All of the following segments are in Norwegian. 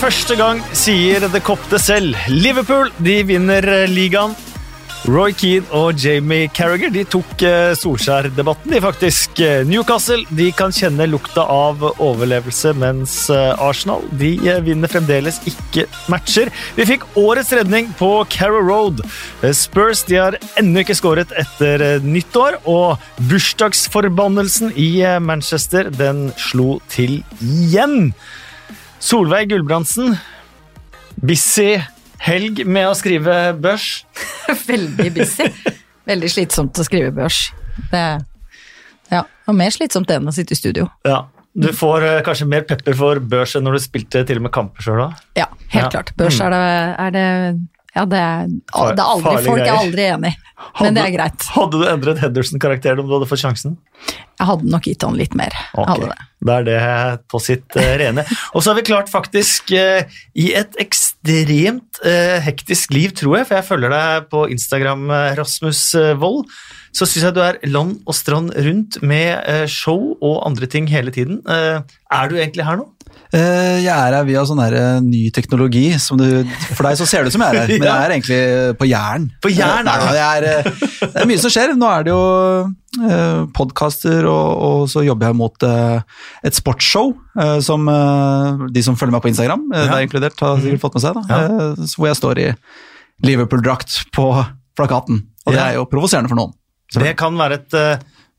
første gang, sier The Cop det selv. Liverpool de vinner ligaen. Roy Keane og Jamie Carragher de tok eh, Solskjær-debatten, de faktisk. Newcastle de kan kjenne lukta av overlevelse, mens eh, Arsenal de eh, vinner fremdeles ikke matcher. Vi fikk årets redning på Carrow Road. Spurs de har ennå ikke skåret etter nyttår, og bursdagsforbannelsen i Manchester den slo til igjen. Solveig Gulbrandsen, busy helg med å skrive børs. Veldig busy. Veldig slitsomt å skrive børs. Det, ja, og mer slitsomt enn å sitte i studio. Ja, Du får uh, kanskje mer pepper for børs enn når du spilte til og med kamper sjøl òg? Ja, helt ja. klart. Børs er det, er det ja, det er, det er aldri, folk er aldri enig, men det er greit. Hadde du endret Henderson-karakteren om du hadde fått sjansen? Jeg hadde nok gitt han litt mer. Okay. Da er det på sitt uh, rene. Og så har vi klart faktisk, uh, i et ekstremt uh, hektisk liv, tror jeg, for jeg følger deg på Instagram, Rasmus Wold, så syns jeg du er land og strand rundt med show og andre ting hele tiden. Er du egentlig her nå? Eh, jeg er her via sånn her eh, ny teknologi. Du, for deg så ser det ut som jeg er her, men jeg er egentlig på Jæren. På jern, er det? Er, eh, det er mye som skjer. Nå er det jo podkaster, og, og, så jobber jeg mot et sportsshow som de som følger meg på Instagram, ja. det er inkludert, har sikkert fått med seg. Da, ja. hvor jeg står i Liverpool-drakt på plakaten. Og det er jo provoserende for noen. Det kan være et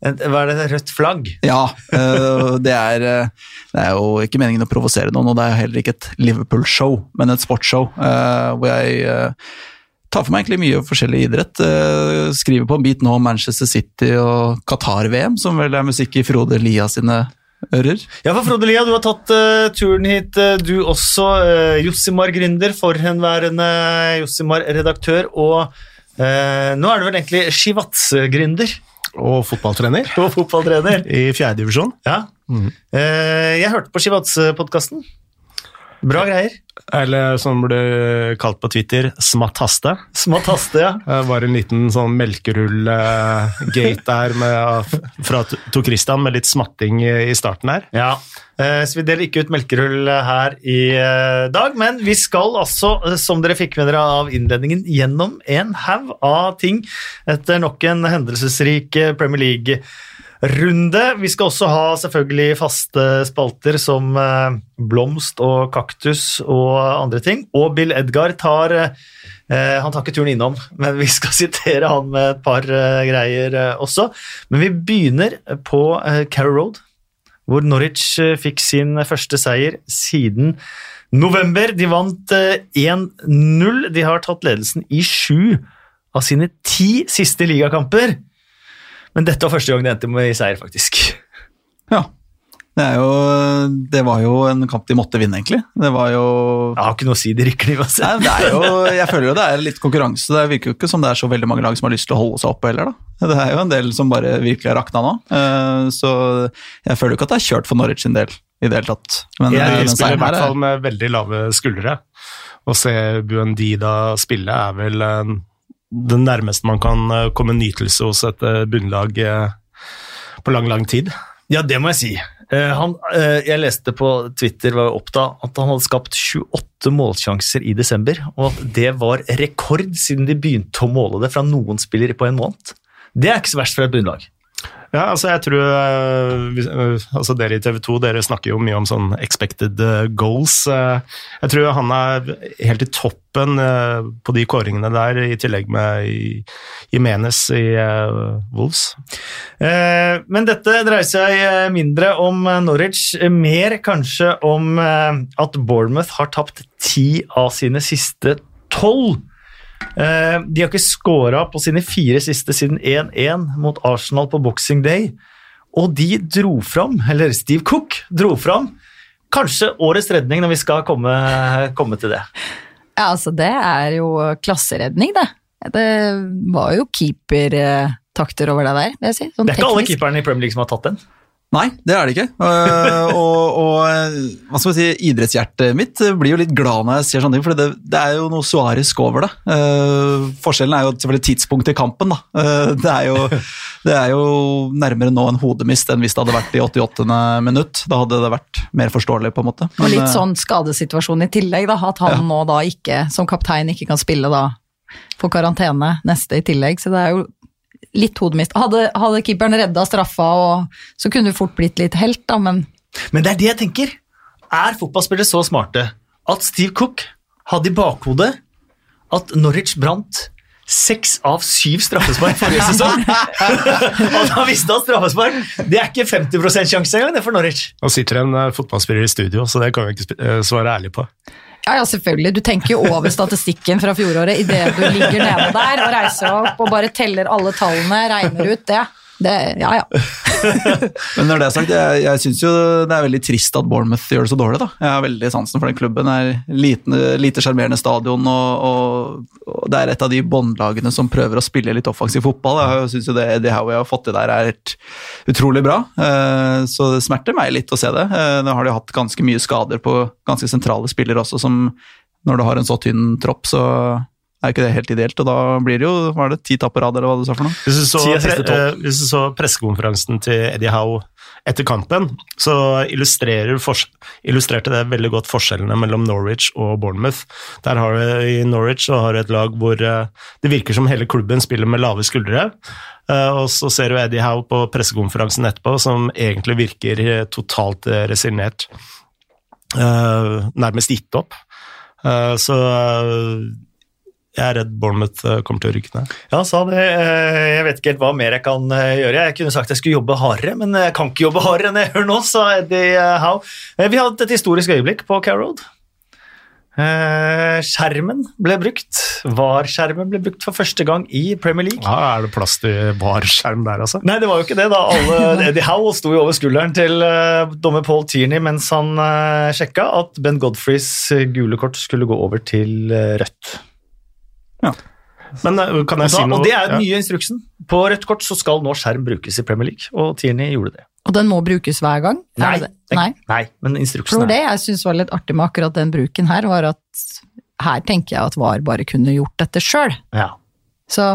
hva er det, rødt flagg? Ja, eh, det er, eh, det er, jo ikke meningen å provosere noen, og det er heller ikke et Liverpool-show, men et sportsshow. Eh, hvor jeg tar for meg egentlig mye forskjellig idrett. Skriver på en bit nå om Manchester City og Qatar-VM, som vel er musikk i Frode Lia sine ører. Ja, for Frode Lia, du har tatt uh, turen hit, uh, du også. Uh, Jossimar gründer, forhenværende Jossimar-redaktør, og nå er du vel egentlig Shivatse-gründer? Og fotballtrener. Og fotballtrener. I fjerdedivisjon. Ja. Mm. Jeg hørte på Shivats-podkasten. Bra greier. Eller som ble kalt på Twitter, smattaste. Smattaste, ja. Det var en liten sånn melkerull-gate der med, fra Tor Christian med litt smatting i starten her. Ja, eh, så vi deler ikke ut melkerull her i eh, dag, men vi skal altså, eh, som dere fikk med dere av innledningen, gjennom en haug av ting etter nok en hendelsesrik Premier League runde. Vi skal også ha selvfølgelig faste spalter som eh, blomst og kaktus og andre ting. Og Bill Edgar tar eh, Han tar ikke turen innom, men vi skal sitere han med et par eh, greier også. Men vi begynner på Carrow Road, hvor Norwich fikk sin første seier siden november. De vant 1-0. De har tatt ledelsen i sju av sine ti siste ligakamper. Men dette var første gang det endte med seier, faktisk. Ja. Det, jo, det, var jo en kamp de måtte vinne, egentlig. Det var jo Jeg har ikke noe å si, de rykker de Nei, det er jo, Jeg føler jo det er litt konkurranse. Det virker jo ikke som det er så veldig mange lag som har lyst til å holde seg oppe heller, da. Det er jo en del som bare virkelig har rakna nå. Eh, så jeg føler jo ikke at det er kjørt for Norwich sin del i det hele tatt. Men jeg eh, spiller i hvert fall med veldig lave skuldre. Å se Buendida spille er vel det nærmeste man kan eh, komme nytelse hos et eh, bunnlag eh, på lang, lang tid. Ja, det må jeg si. Han, jeg leste på Twitter var opptatt at han hadde skapt 28 målsjanser i desember, og at det var rekord siden de begynte å måle det fra noen spillere på en måned. Det er ikke så verst for et bunnlag. Ja, altså jeg tror altså Dere i TV 2 dere snakker jo mye om sånn expected goals. Jeg tror han er helt i toppen på de kåringene der, i tillegg med Jimenez i Wolves. Men dette dreier seg mindre om Norwich, mer kanskje om at Bournemouth har tapt ti av sine siste tolv. Eh, de har ikke scora på sine fire siste siden 1-1 mot Arsenal på Boxing Day. Og de dro fram, eller Steve Cook dro fram, kanskje årets redning når vi skal komme, komme til det. Ja, altså det er jo klasseredning, det. Det var jo keepertakter over det der, vil jeg si. Sånn det er ikke teknisk. alle keeperne i Premier League som har tatt den? Nei, det er det ikke. Uh, og, og uh, hva skal si, idrettshjertet mitt blir jo litt glad når jeg ser sånne ting, for det, det er jo noe suarisk over det. Uh, forskjellen er jo selvfølgelig tidspunktet i kampen. da. Det er, jo, det, er jo, nærmere nå en hodemist enn hvis det hadde vært i 88. minutt. Da hadde det vært mer forståelig, på en måte. Men, og litt sånn skadesituasjon i tillegg, da. At han ja. nå da ikke, som kaptein, ikke kan spille da på karantene neste i tillegg. Så det er jo litt hodemist. Hadde, hadde keeperen redda straffa, og, så kunne du fort blitt litt helt, da, men Men det er det jeg tenker. Er fotballspillere så smarte at Steve Cook hadde i bakhodet at Norwich brant seks av syv straffespark forrige sesong. og da visste han straffespark! Det er ikke 50 sjanse engang, det for Norwich. Nå sitter en eh, fotballspiller i studio, så det kan vi ikke eh, svare ærlig på. Ja, ja, selvfølgelig. Du tenker jo over statistikken fra fjoråret idet du ligger nede der og reiser opp og bare teller alle tallene, regner ut det. Det, ja, ja. Men når det er sagt, jeg, jeg syns jo det er veldig trist at Bournemouth gjør det så dårlig. da. Jeg har veldig sansen for den klubben. Det er liten, lite sjarmerende stadion, og, og, og, det er et av de båndlagene som prøver å spille litt offensiv fotball. Jeg syns jo det Eddie Howie har fått til der, er helt utrolig bra. Eh, så det smerter meg litt å se det. Eh, nå har de hatt ganske mye skader på ganske sentrale spillere også, som når du har en så tynn tropp, så er ikke det helt ideelt. Og da blir det jo var det ti tap på rad, eller hva du sa for noe? Hvis du så, pre eh, så pressekonferansen til Eddie Howe etter kampen, så illustrerte det veldig godt forskjellene mellom Norwich og Bournemouth. Der har du, I Norwich så har du et lag hvor eh, det virker som hele klubben spiller med lave skuldre. Eh, og så ser du Eddie Howe på pressekonferansen etterpå, som egentlig virker totalt resignert. Nærmest gitt opp. Så jeg er redd Bournemouth eh, kommer til å rykke ned. Ja, sa det. Eh, jeg vet ikke helt hva mer jeg kan eh, gjøre. Jeg kunne sagt jeg skulle jobbe hardere, men jeg kan ikke jobbe hardere enn jeg gjør nå, sa Eddie Howe. Vi hadde et historisk øyeblikk på Carroad. Skjermen ble brukt. VAR-skjermen ble brukt for første gang i Premier League. Ja, Er det plass til VAR-skjerm der, altså? Nei, det var jo ikke det. da. Alle, Eddie Howe sto jo over skulderen til dommer Paul Tierney mens han sjekka at Ben Godfreys gule kort skulle gå over til rødt. Ja. Men eh, kan jeg og si noe? Og det er den nye instruksen. På rødt kort så skal nå skjerm brukes i Premier League, og Tierney gjorde det. Og den må brukes hver gang? Nei, nei? nei, men instruksen For det jeg syns var litt artig med akkurat den bruken her, var at her tenker jeg at VAR bare kunne gjort dette sjøl. Ja.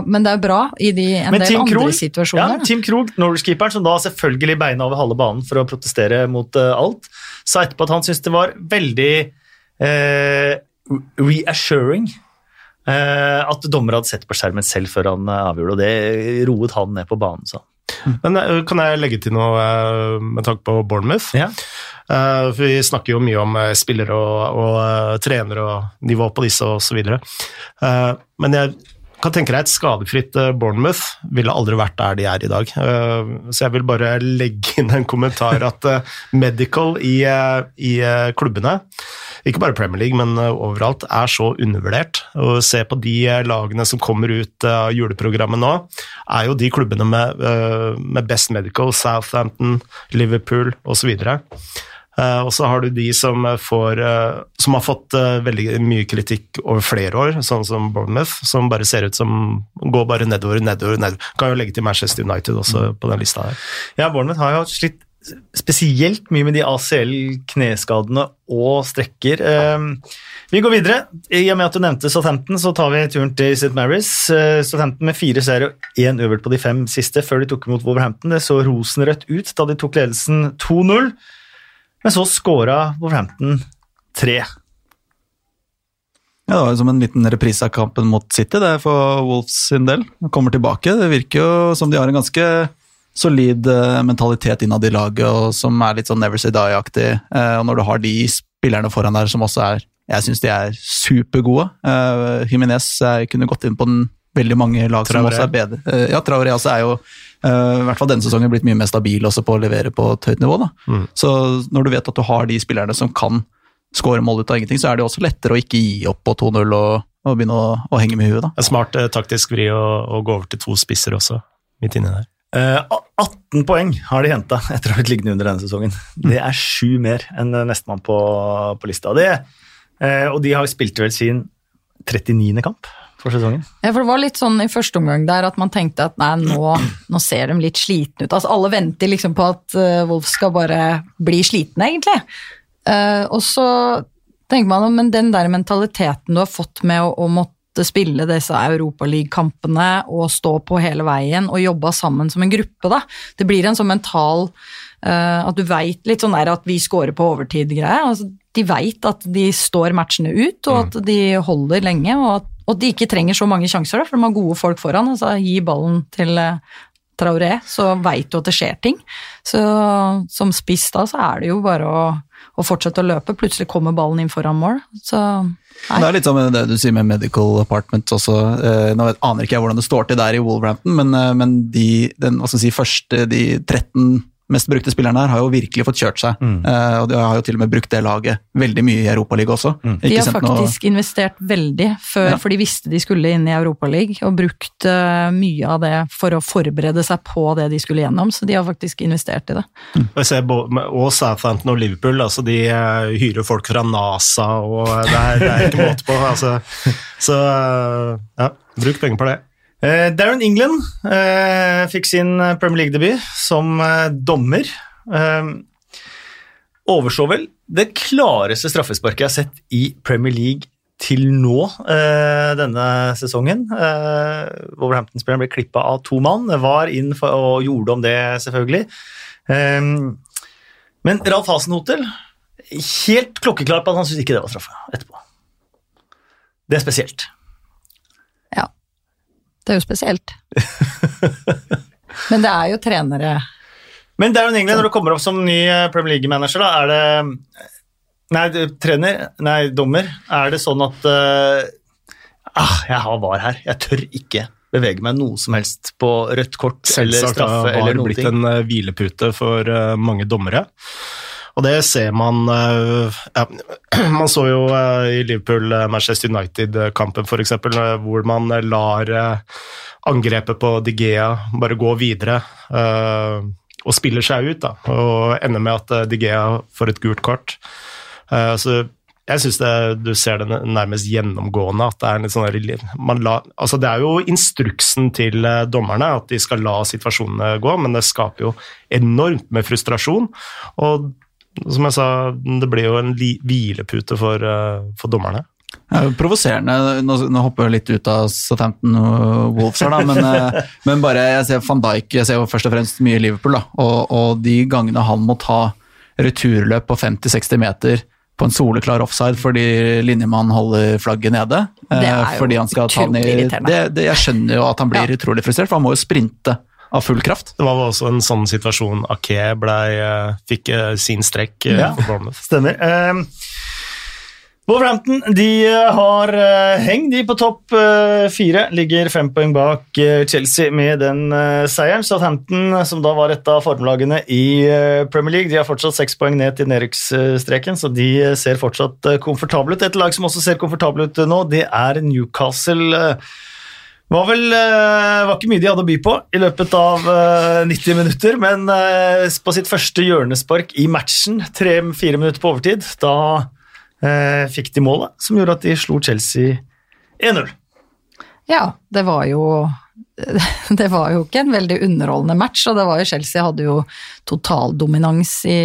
men det er bra i de, en men del Tim andre Krog, situasjoner. Ja, Tim Krog, Norwegian-keeperen, som da selvfølgelig beina over halve banen for å protestere mot uh, alt, sa etterpå at han syntes det var veldig uh, reassuring at dommer hadde sett på skjermen selv før han eh, avgjorde, og det roet han ned på banen. Så. Men eh, Kan jeg legge til noe med tanke på Bournemouth? Ja. For Vi snakker jo mye om spillere og, og trenere og nivå på disse osv. Men jeg kan tenke deg et skadefritt Bournemouth ville aldri vært der de er i dag. Så jeg vil bare legge inn en kommentar at medical i, i klubbene ikke bare Premier League, men eh, overalt, er så undervurdert. Å se på de eh, lagene som kommer ut av juleprogrammet nå, er jo de klubbene med, eh, med Best Medical, Southampton, Liverpool osv. Og så har du de som, får, som har fått veldig mye kritikk over flere år, sånn som Bournemouth, som bare ser ut som går bare nedover, nedover, nedover. Kan jo legge til Manchester United også på den lista her. Ja, Bournemouth har jo slitt spesielt mye med de ACL-kneskadene og strekker. Ehm, vi går videre. I og med at du nevnte Southampton, så tar vi turen til St. Marys. Eh, Southampton med fire seire og én øvert på de fem siste før de tok imot Wolverhampton. Det så rosenrødt ut da de tok ledelsen 2-0, men så skåra Wolverhampton tre. Ja, Det var som en liten reprise av kampen mot City det er for Wolves sin del. De kommer tilbake. Det virker jo som de har en ganske solid uh, mentalitet innad i laget, og som er litt sånn never say die-aktig. Uh, og når du har de spillerne foran der som også er Jeg syns de er supergode. Uh, Jiminez kunne gått inn på den veldig mange lag Traoré. som også er bedre. Ja, Traoré også er jo i hvert fall denne sesongen blitt mye mer stabil også på å levere på et høyt nivå. Mm. Så når du vet at du har de spillerne som kan skåre mål ut av ingenting, så er det også lettere å ikke gi opp på 2-0 og, og, begynne å, å, henge med huet. da. En smart taktisk vri å, å, gå over til to spisser også, midt inni der. 18 eh, poeng har de henta etter å ha blitt liggende under denne sesongen. Det er sju mer enn nestemann på, på lista. Det, eh, og de har spilt vel sin 39. kamp. for sesongen. Ja, for det var litt sånn i første omgang der at man tenkte at nei, nå, nå ser de litt slitne ut. Altså alle venter liksom på at uh, Wolf skal bare bli slitne, egentlig. Og så tenker man men den der mentaliteten du har fått med å, å måtte spille disse Europaliga-kampene og stå på hele veien og jobba sammen som en gruppe, da. Det blir en sånn mental uh, At du veit litt sånn der at vi scorer på overtid-greie. Altså, de veit at de står matchene ut, og at de holder lenge. og at og de ikke trenger så mange sjanser, da, for de har gode folk foran. altså Gi ballen til uh, Traoré, så veit du at det skjer ting. Så som spiss da, så er det jo bare å, å fortsette å løpe. Plutselig kommer ballen inn foran mål. Så Nei. Det er litt sånn det du sier med medical Apartments også. Eh, nå aner ikke jeg hvordan det står til der i Wolverhampton, men, eh, men de, den, si, første de 13 mest brukte spillerne her har jo virkelig fått kjørt seg. Mm. Uh, og de har jo til og med brukt det laget veldig mye i Europaligaen også. Mm. De har faktisk noe... investert veldig før, ja. for de visste de skulle inn i Europaligaen, og brukt uh, mye av det for å forberede seg på det de skulle gjennom. Så de har faktisk investert i det. Mm. Jeg ser Og Southampton og Liverpool, altså de uh, hyrer folk fra NASA, og det er, det er ikke måte på. Altså. Så ja, bruk penger på det. Uh, Darren England uh, fikk sin Premier League-debut som dommer. overså vel det klareste straffesparket jeg har sett i Premier League til nå denne sesongen. Wolverhampton-spilleren ble klippa av to mann, var inn og gjorde om det, selvfølgelig. men Ralf Hasenhotel helt klokkeklar på at han syntes ikke det var straffe etterpå. Det er spesielt. Det er jo spesielt. Men det er jo trenere Men det er jo egentlig når du kommer opp som ny eh, Premier League-manager, da, er det Nei, trener, nei, dommer, er det sånn at uh, ah, Jeg har VAR her. Jeg tør ikke bevege meg noe som helst på rødt kort Selvsagt, eller straffe Selvsagt har Det blitt blitt en uh, hvilepute for uh, mange dommere. Og det ser man ja, Man så jo i Liverpool-Manchester United-kampen f.eks., hvor man lar angrepet på Digea bare gå videre og spiller seg ut, da, og ender med at Digea får et gult kort. Så jeg syns du ser det nærmest gjennomgående. at Det er litt sånn la, altså det er jo instruksen til dommerne at de skal la situasjonene gå, men det skaper jo enormt med frustrasjon. Og som jeg sa, det blir jo en hvilepute for, uh, for dommerne. Er provoserende. Nå, nå, hopper jeg litt ut av Southampton og Wolves her, da, men, uh, men, bare jeg ser van Dijk jeg ser jo først og fremst mye Liverpool. da, og, og de gangene han må ta returløp på 50-60 meter på en soleklar offside fordi linjemannen holder flagget nede. Det er jo fordi han skal ta ned, det, det, Jeg skjønner jo at han blir ja. utrolig frustrert, for han må jo sprinte av full kraft. Det var også en sånn situasjon Ake ble, eh, fikk eh, sin strekk eh, ja, for Bournemouth. Stemmer. Um, Wolverhampton de har hengt heng de på topp uh, fire. Ligger fem poeng bak uh, Chelsea med den seieren. Southampton, som da var et av formlagene i Premier League, de har fortsatt seks poeng ned til nedrykksstreken, så de ser fortsatt komfortable ut. Et lag som også ser komfortable ut nå, det er Newcastle. Var vel eh, var ikke mye de hadde å by på i løpet av 90 eh, minutter, men eh, på sitt første hjørnespark i matchen, tre-fire minutter på overtid, da fikk de målet som gjorde at de slo Chelsea 1-0. Ja, det var jo det var jo ikke en veldig underholdende match, og det var jo Chelsea hadde jo totaldominans i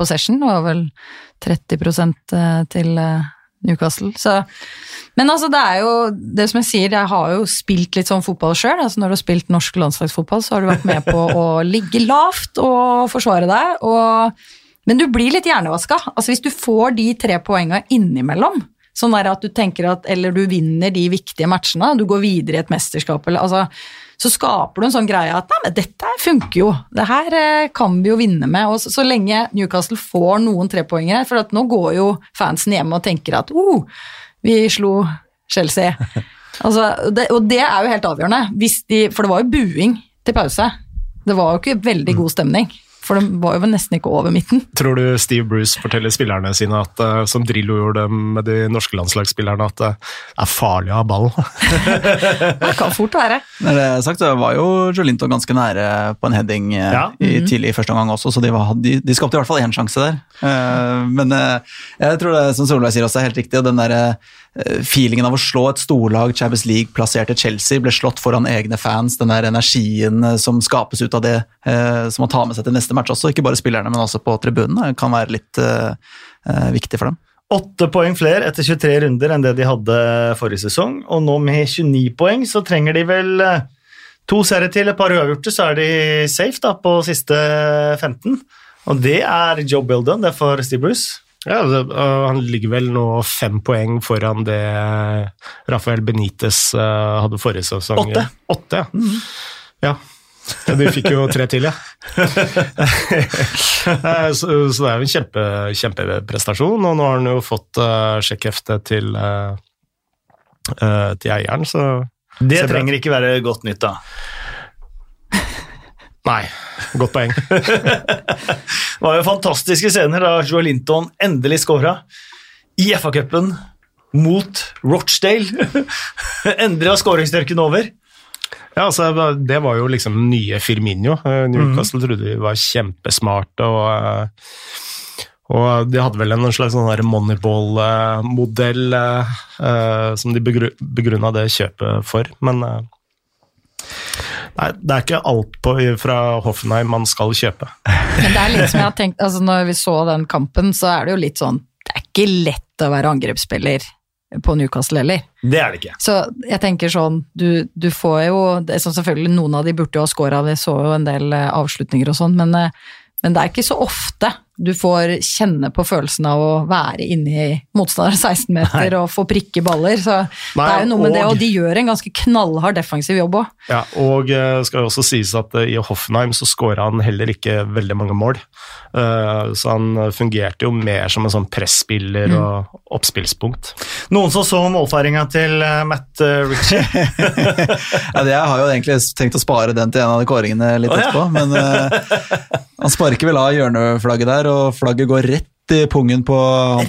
possession. Det var vel 30% til Newcastle. Så, men altså, det er jo det som jeg sier, jeg har jo spilt litt sånn fotball sjøl. Altså, når du har spilt norsk landslagsfotball, så har du vært med på å ligge lavt og forsvare deg. Og, men du blir litt hjernevaska. Altså, hvis du får de tre poenga innimellom, sånn at du tenker at Eller du vinner de viktige matchene, du går videre i et mesterskap eller altså så skaper du en sånn greie at nei, men dette funker jo, det her eh, kan vi jo vinne med. Og så, så lenge Newcastle får noen trepoengere, for nå går jo fansen hjemme og tenker at oh, vi slo Chelsea. altså, det, og det er jo helt avgjørende, de, for det var jo buing til pause. Det var jo ikke veldig god stemning. For de var jo nesten ikke over midten. Tror du Steve Bruce forteller spillerne sine, at, uh, som Drillo gjorde med de norske landslagsspillerne, at det er farlig å ha ball? det kan fort være. Når det er sagt, så var jo Jolinto ganske nære på en heading uh, ja. i, mhm. tidlig i første omgang også, så de, var, de, de skapte i hvert fall én sjanse der. men jeg tror det som Solveig sier også er helt riktig, og den der feelingen av å slå et storlag, Champions League-plasserte Chelsea, ble slått foran egne fans, den der energien som skapes ut av det, som man tar med seg til neste match også, ikke bare spillerne, men også på tribunen, kan være litt viktig for dem. Åtte poeng flere etter 23 runder enn det de hadde forrige sesong, og nå med 29 poeng så trenger de vel eh, to serier til, et par uavgjorte, så er de safe da på siste 15. Og det er job well done, det er for Steve Bruce. Ja, det, uh, Han ligger vel nå fem poeng foran det Rafael Benitez uh, hadde forrige sesong. Åtte. Åtte ja. Mm -hmm. ja. Du de fikk jo tre til, ja. så, så, det er jo en kjempe, kjempeprestasjon, og nå har han jo fått uh, sjekkheftet til, uh, til eieren, så Det trenger ikke være godt nytt, da. Nei, godt poeng. det var jo fantastiske scener da Joe Linton endelig scora i FA-cupen mot Rochdale. endelig var skåringstørken over. Ja, altså, Det var jo liksom nye Firminio. Eh, Newcastle mm. trodde de var kjempesmarte. og... Eh, og de hadde vel en slags sånn moneyball-modell uh, som de begrunna det kjøpet for, men Nei, det er ikke alt på, fra Hoffenheim man skal kjøpe. Men det er litt som jeg har tenkt, altså Når vi så den kampen, så er det jo litt sånn Det er ikke lett å være angrepsspiller på Newcastle heller. Det er det ikke. Så jeg tenker sånn, du, du får jo det som sånn Selvfølgelig, noen av de burde jo ha scora, vi så jo en del eh, avslutninger og sånn, men, eh, men det er ikke så ofte du får kjenne på følelsen av å være inne i motstander 16 meter Nei. og få prikke baller. Så Nei, det er jo noe med og, det, og de gjør en ganske knallhard defensiv jobb òg. Ja, og det skal jo også sies at uh, i Hoffenheim så skåra han heller ikke veldig mange mål. Uh, så han fungerte jo mer som en sånn presspiller mm. og oppspillspunkt. Noen som så målfeiringa til Matt Ritchie? ja, det jeg har jo egentlig tenkt å spare den til en av de kåringene litt oh, ja. etterpå, men han sparker vel av hjørneflagget der, og flagget går rett i pungen på,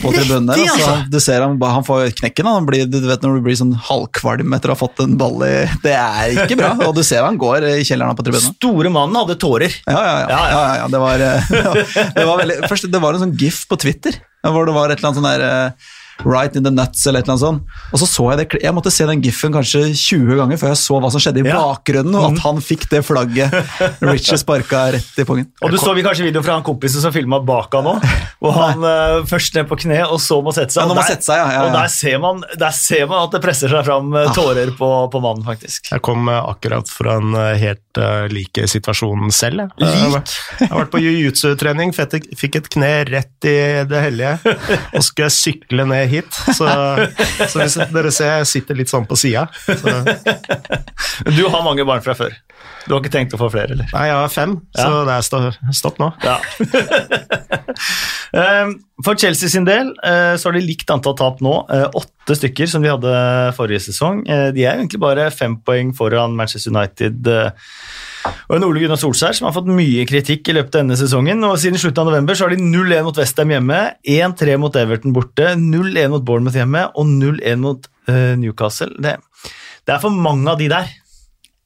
på tribunen der. Altså. Du ser han, han får knekken. Han blir, du vet Når du blir sånn halvkvalm etter å ha fått en ball i Det er ikke bra. Og du ser han går i kjelleren på tribunen. Store mannen hadde tårer. Ja, ja, ja. ja, ja, ja det, var, det, var veldig, først, det var en sånn gif på Twitter hvor det var et eller annet sånn der eh, Right in the nuts, eller et eller annet sånt. Og så så jeg det, jeg måtte se den giffen kanskje 20 ganger før jeg så hva som skjedde i ja. bakgrunnen, og at mm. han fikk det flagget Richard sparka rett i pungen. Og du så vi kanskje video fra han kompisen som filma bak han òg, hvor han uh, først ned på kne, og så må sette seg. Ja, og, der, sette seg ja, og der, ser man, der, ser man, at det presser seg fram uh, tårer på, på, mannen, faktisk. Jeg kom uh, akkurat fra en helt uh, like situasjon selv. Jeg. Lik? jeg har vært på jiu-jitsu-trening, fikk et kne rett i det hellige, og skulle sykle ned hit. Så, så hvis dere ser, jeg sitter litt sånn på sida. Du har mange barn fra før? Du har ikke tenkt å få flere, eller? Nei, jeg har fem, ja. så det er stopp nå. Ja. Ehm, for Chelsea sin del eh, så har de likt antall tap nå. Eh, åtte stykker som de hadde forrige sesong. Eh, de er egentlig bare fem poeng foran Manchester United og en Ole Gunnar Solskjær som har fått mye kritikk i løpet av denne sesongen. og Siden slutten av november så har de 0-1 mot Westham hjemme, 1-3 mot Everton borte, 0-1 mot Bournemouth hjemme og 0-1 mot uh, Newcastle. Det, det, er for mange av de der.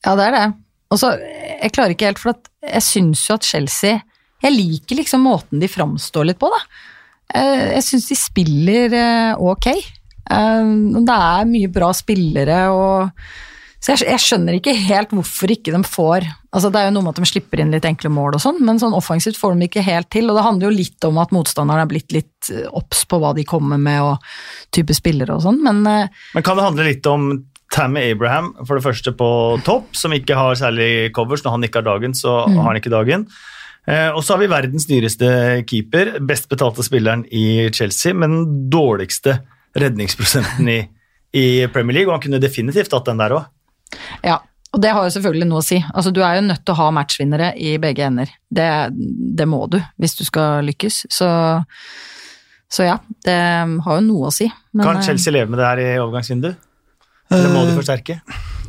Ja, det er det. Og så, Jeg klarer ikke helt, for jeg syns jo at Chelsea Jeg liker liksom måten de framstår litt på, da. Eh, jeg syns de spiller eh, ok. Det er mye bra spillere og så jeg, jeg, skjønner ikke helt hvorfor ikke de får altså Det er jo noe med at de slipper inn litt enkle mål, og sånn, men sånn offensivt får de ikke helt til. og Det handler jo litt om at motstanderen er blitt litt eh, obs på hva de kommer med og type spillere og sånn, men eh, Men kan det handle litt om Tammy Abraham, for det første på topp, som ikke har særlig covers. Når han ikke har dagen, så mm. har han ikke dagen. Eh, og så har vi verdens dyreste keeper, best betalte spilleren i Chelsea, men den dårligste redningsprosenten i, i Premier League, og han kunne definitivt hatt den der òg. Ja, og det har jo selvfølgelig noe å si. Altså, du er jo nødt til å ha matchvinnere i begge ender. Det, det må du hvis du skal lykkes. Så, så, ja, det har jo noe å si. Men, kan eh, Chelsea leve med det her i overgangsvinduet? Eller må de forsterke?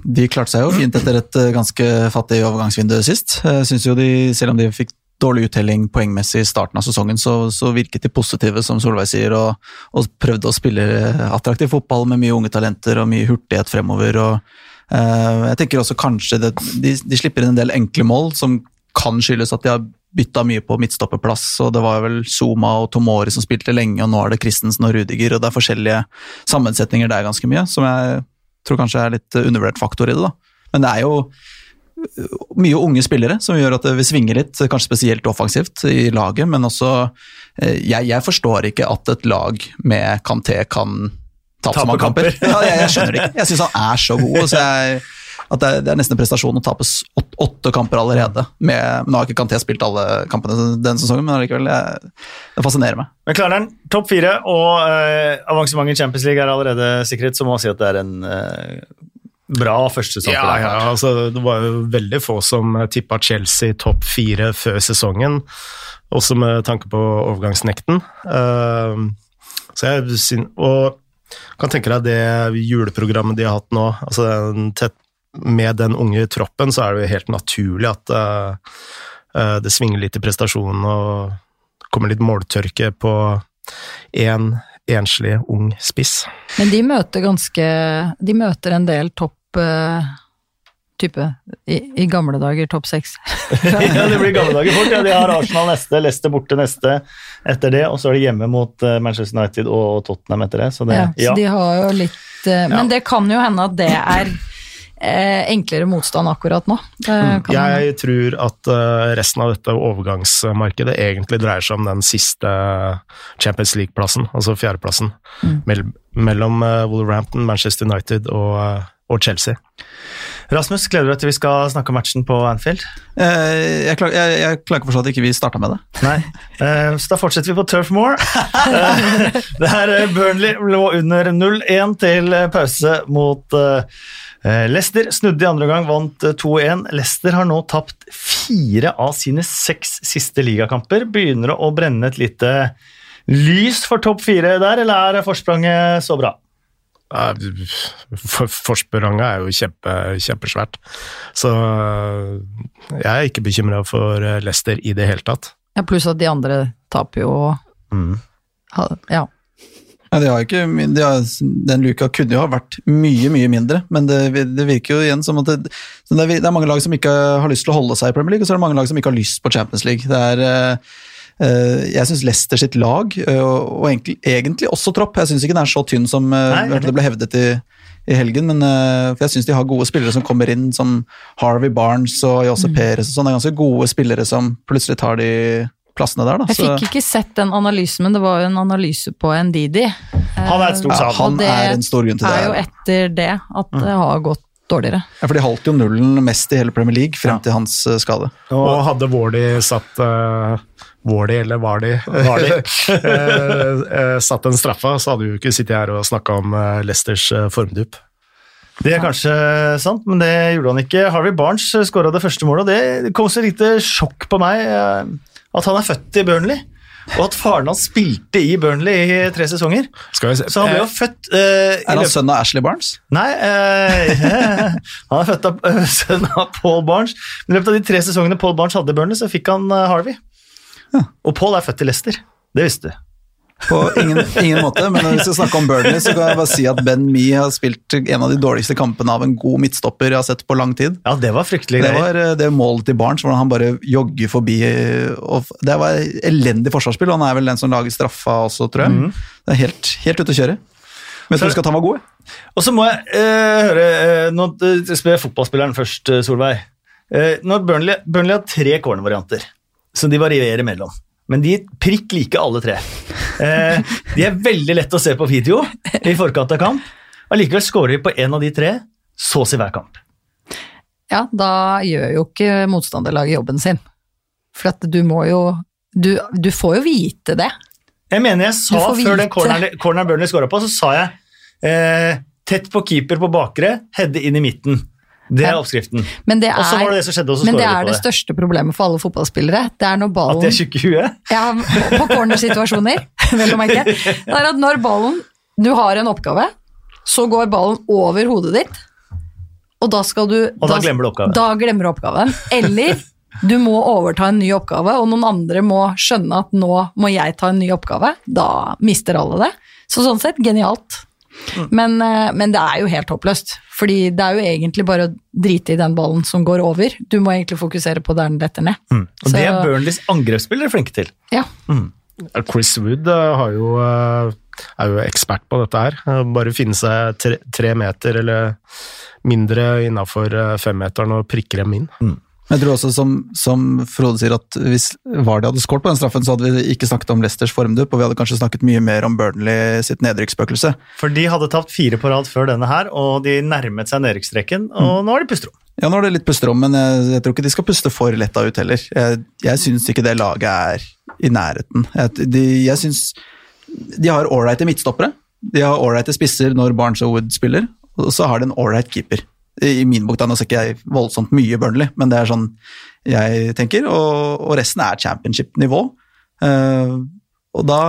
De klarte seg jo fint etter et eh, ganske fattig overgangsvindu sist. Jeg synes jo de, Selv om de fikk dårlig uttelling poengmessig i starten av sesongen, så, så virket de positive, som Solveig sier, og, og prøvde å spille attraktiv fotball med mye unge talenter og mye hurtighet fremover. og eh, Jeg tenker også kanskje det, de, de slipper inn en del enkle mål, som kan skyldes at de har bytta mye på midtstopperplass, og det var vel Zuma og Tomori som spilte lenge, og nå er det Christensen og Rudiger, og det er forskjellige sammensetninger der ganske mye, som jeg tror kanskje er litt undervurdert faktor i det. da. Men det er jo mye unge spillere som gjør at det vil svinge litt, kanskje spesielt offensivt i laget, men også eh, jeg, jeg forstår ikke at et lag med Kanté kan tape så mange kamper. Ja, jeg, jeg, skjønner det ikke. Jeg syns han er så god. så jeg, at det er, det er, nesten en prestasjon å tape åtte, åtte kamper allerede. Med, nå har ikke Kanté spilt alle kampene denne sesongen, men allikevel, det fascinerer meg. Men klarer han topp fire og eh, avansement i Champions League er allerede sikret, så må man si at det er en eh, bra første sesong. Ja, ja altså, det var jo veldig få som tippa Chelsea topp fire før sesongen, også med tanke på overgangsnekten. Uh, så jeg og kan tenke deg det juleprogrammet de har hatt nå, altså tett, med den unge troppen, så er det jo helt naturlig at uh, uh, det svinger litt i prestasjonen og kommer litt måltørke på én en enslig, ung spiss. Men de møter ganske De møter en del topp uh, type i, i, gamle dager topp seks. ja, det blir gamle dager fort. Ja, de har Arsenal neste, Leicester borte neste etter det, og så er de hjemme mot uh, Manchester United og Tottenham etter det. Så, det, ja, så de har jo litt uh, Men det kan jo hende at det er enklere motstand akkurat nå. Mm. Jeg tror at resten av dette overgangsmarkedet egentlig dreier seg om den siste Champions League-plassen, altså fjerdeplassen, mm. mellom Wolverhampton, Manchester United og og Chelsea. Rasmus, gleder du deg til vi skal snakke om matchen på Anfield? Eh, jeg, klarer, jeg, jeg, klarer ikke å forstå at ikke vi starta med det. Nei, eh, så da fortsetter vi på Turf Moor. eh, der Burnley lå under 0-1 til pause mot eh, Leicester. Snudde i andre gang, vant 2-1. Leicester har nå tapt fire av sine seks siste ligakamper. Begynner å brenne et lite lys for topp fire der, eller er forspranget så bra? Forspranget er jo kjempe, kjempesvært. Så jeg er ikke bekymra for Leicester i det hele tatt. Ja, Pluss at de andre taper jo mm. Ja. Ja, de har ikke, de har, den luka kunne jo ha vært mye mye mindre, men det, det virker jo igjen som at det, det, er mange lag som ikke har lyst til å holde seg i Premier League, og så er det mange lag som ikke har lyst på Champions League. Det er eh, Eh, jeg syns Leicester sitt lag, eh, og egentlig, også tropp Jeg syns ikke den er så tynn som eh, Nei, det ble hevdet i, i helgen, men for jeg syns de har gode spillere som kommer inn, som Harvey Barnes og Jose mm. Perez og sånn. Det er ganske gode spillere som plutselig tar de plassene der, da. Jeg fikk ikke sett den analysen, men det var jo en analyse på Ndidi. Han er et stort savn. Ja, han er en stor grunn til det. Det er jo etter det at det har gått dårligere. Ja, for de holdt jo nullen mest i hele Premier League frem til hans skade. Og hadde Wardy satt uh, Wardy, eller var de? eh, eh, satt den straffa, så hadde vi jo ikke sittet her og snakka om eh, Leicesters formdupp. Det er kanskje sant, men det gjorde han ikke. Harvey Barnes skåra det første målet, og det kom så lite sjokk på meg at han er født i Burnley. Og at faren hans spilte i Burnley i tre sesonger. Så han ble jo født uh, Er han sønn av Ashley Barnes? Nei, uh, han er født av uh, sønn av Paul Barnes. Men I løpet av de tre sesongene Paul Barnes hadde i Burnley, så fikk han Harvey. Og Paul er født i Leicester. Det visste du. På ingen, ingen, måte, men når vi skal snakke om Burnley, så kan jeg bare si at Ben Mee har spilt en av de dårligste kampene av en god midtstopper jeg har sett på lang tid. Ja, Det var fryktelig Det var eh, det målet til Barents, hvordan han bare jogger forbi. det var elendig forsvarsspill, og han er vel den som lager straffa også, tror jeg. Mm. Det er helt, helt ute å kjøre. Men jeg tror skal at han var god. Og så må jeg uh, høre uh, Nå spør jeg fotballspilleren først, Solveig. Uh, når Burnley, Burnley har tre cornervarianter som de varierer mellom. Men de prikk like alle tre. Eh, de er veldig lett å se på video i forkant av kamp. Allikevel skårer de på én av de tre så å si hver kamp. Ja, da gjør jo ikke motstanderlaget jobben sin. For at du må jo Du, du får jo vite det. Jeg mener jeg sa før den corneren, corner Burnley skåra på, så sa jeg eh, tett på keeper på bakre, hedde inn i midten. Det er oppskriften. Men det er, og så var det det som skjedde, og så men det er det, det største problemet for alle fotballspillere. Det er når ballen At de er tjukke i huet? Ja, på cornersituasjoner, vel å merke. Det er at når ballen Du har en oppgave, så går ballen over hodet ditt, og da skal du Og da, da glemmer du oppgaven. Da glemmer du oppgaven. Eller du må overta en ny oppgave, og noen andre må skjønne at nå må jeg ta en ny oppgave, da mister alle det. Så sånn sett, genialt. Men, eh, men det er jo helt håpløst, fordi det er jo egentlig bare å drite i den ballen som går over. Du må egentlig fokusere på der den detter ned. Og det er Burnleys angrepsspillere flinke til. Ja. Chris Wood eh, har jo, eh, er jo ekspert på dette her. Bare finne seg tre, tre meter eller mindre innafor femmeteren og prikke dem inn. Men jeg tror også, som, som Frode sier, at hvis Vardy hadde skåret på den straffen, så hadde vi ikke snakket om Leicesters formdupp, og vi hadde kanskje snakket mye mer om Burnley sitt nedrykksspøkelse. For de hadde tapt fire på rad før denne her, og de nærmet seg nedrykksstreken, og nå har de pusterom. Ja, nå er det litt pusterom, men jeg, jeg tror ikke de skal puste for letta ut heller. Jeg, jeg syns ikke det laget er i nærheten. Jeg, de, jeg syns de har ålreite midtstoppere. De har ålreite spisser når Barnes og Wood spiller, og så har de en ålreit keeper. I min bok da, nå ser ikke jeg voldsomt mye Burnley, men det er sånn jeg tenker, og, og resten er championship-nivå. Eh, og da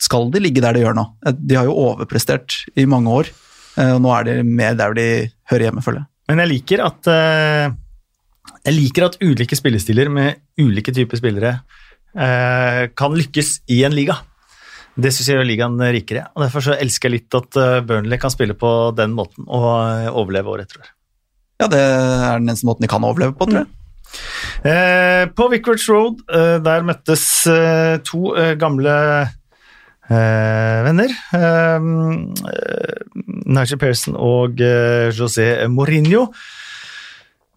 skal de ligge der de gjør nå. De har jo overprestert i mange år, eh, og nå er de mer der de hører hjemme, føler jeg. Men jeg liker at eh, jeg liker at ulike spillestiler med ulike typer spillere eh, kan lykkes i en liga. Det syns jeg gjør ligaen rikere. og Derfor så elsker jeg litt at eh, Burnley kan spille på den måten og eh, overleve året etter år. Ja, det er den eneste måten de kan overleve på, tror jeg. Eh, på Vicarage Road eh, der møttes eh, to eh, gamle eh, venner. Eh, Nigel Pearson og José Mourinho.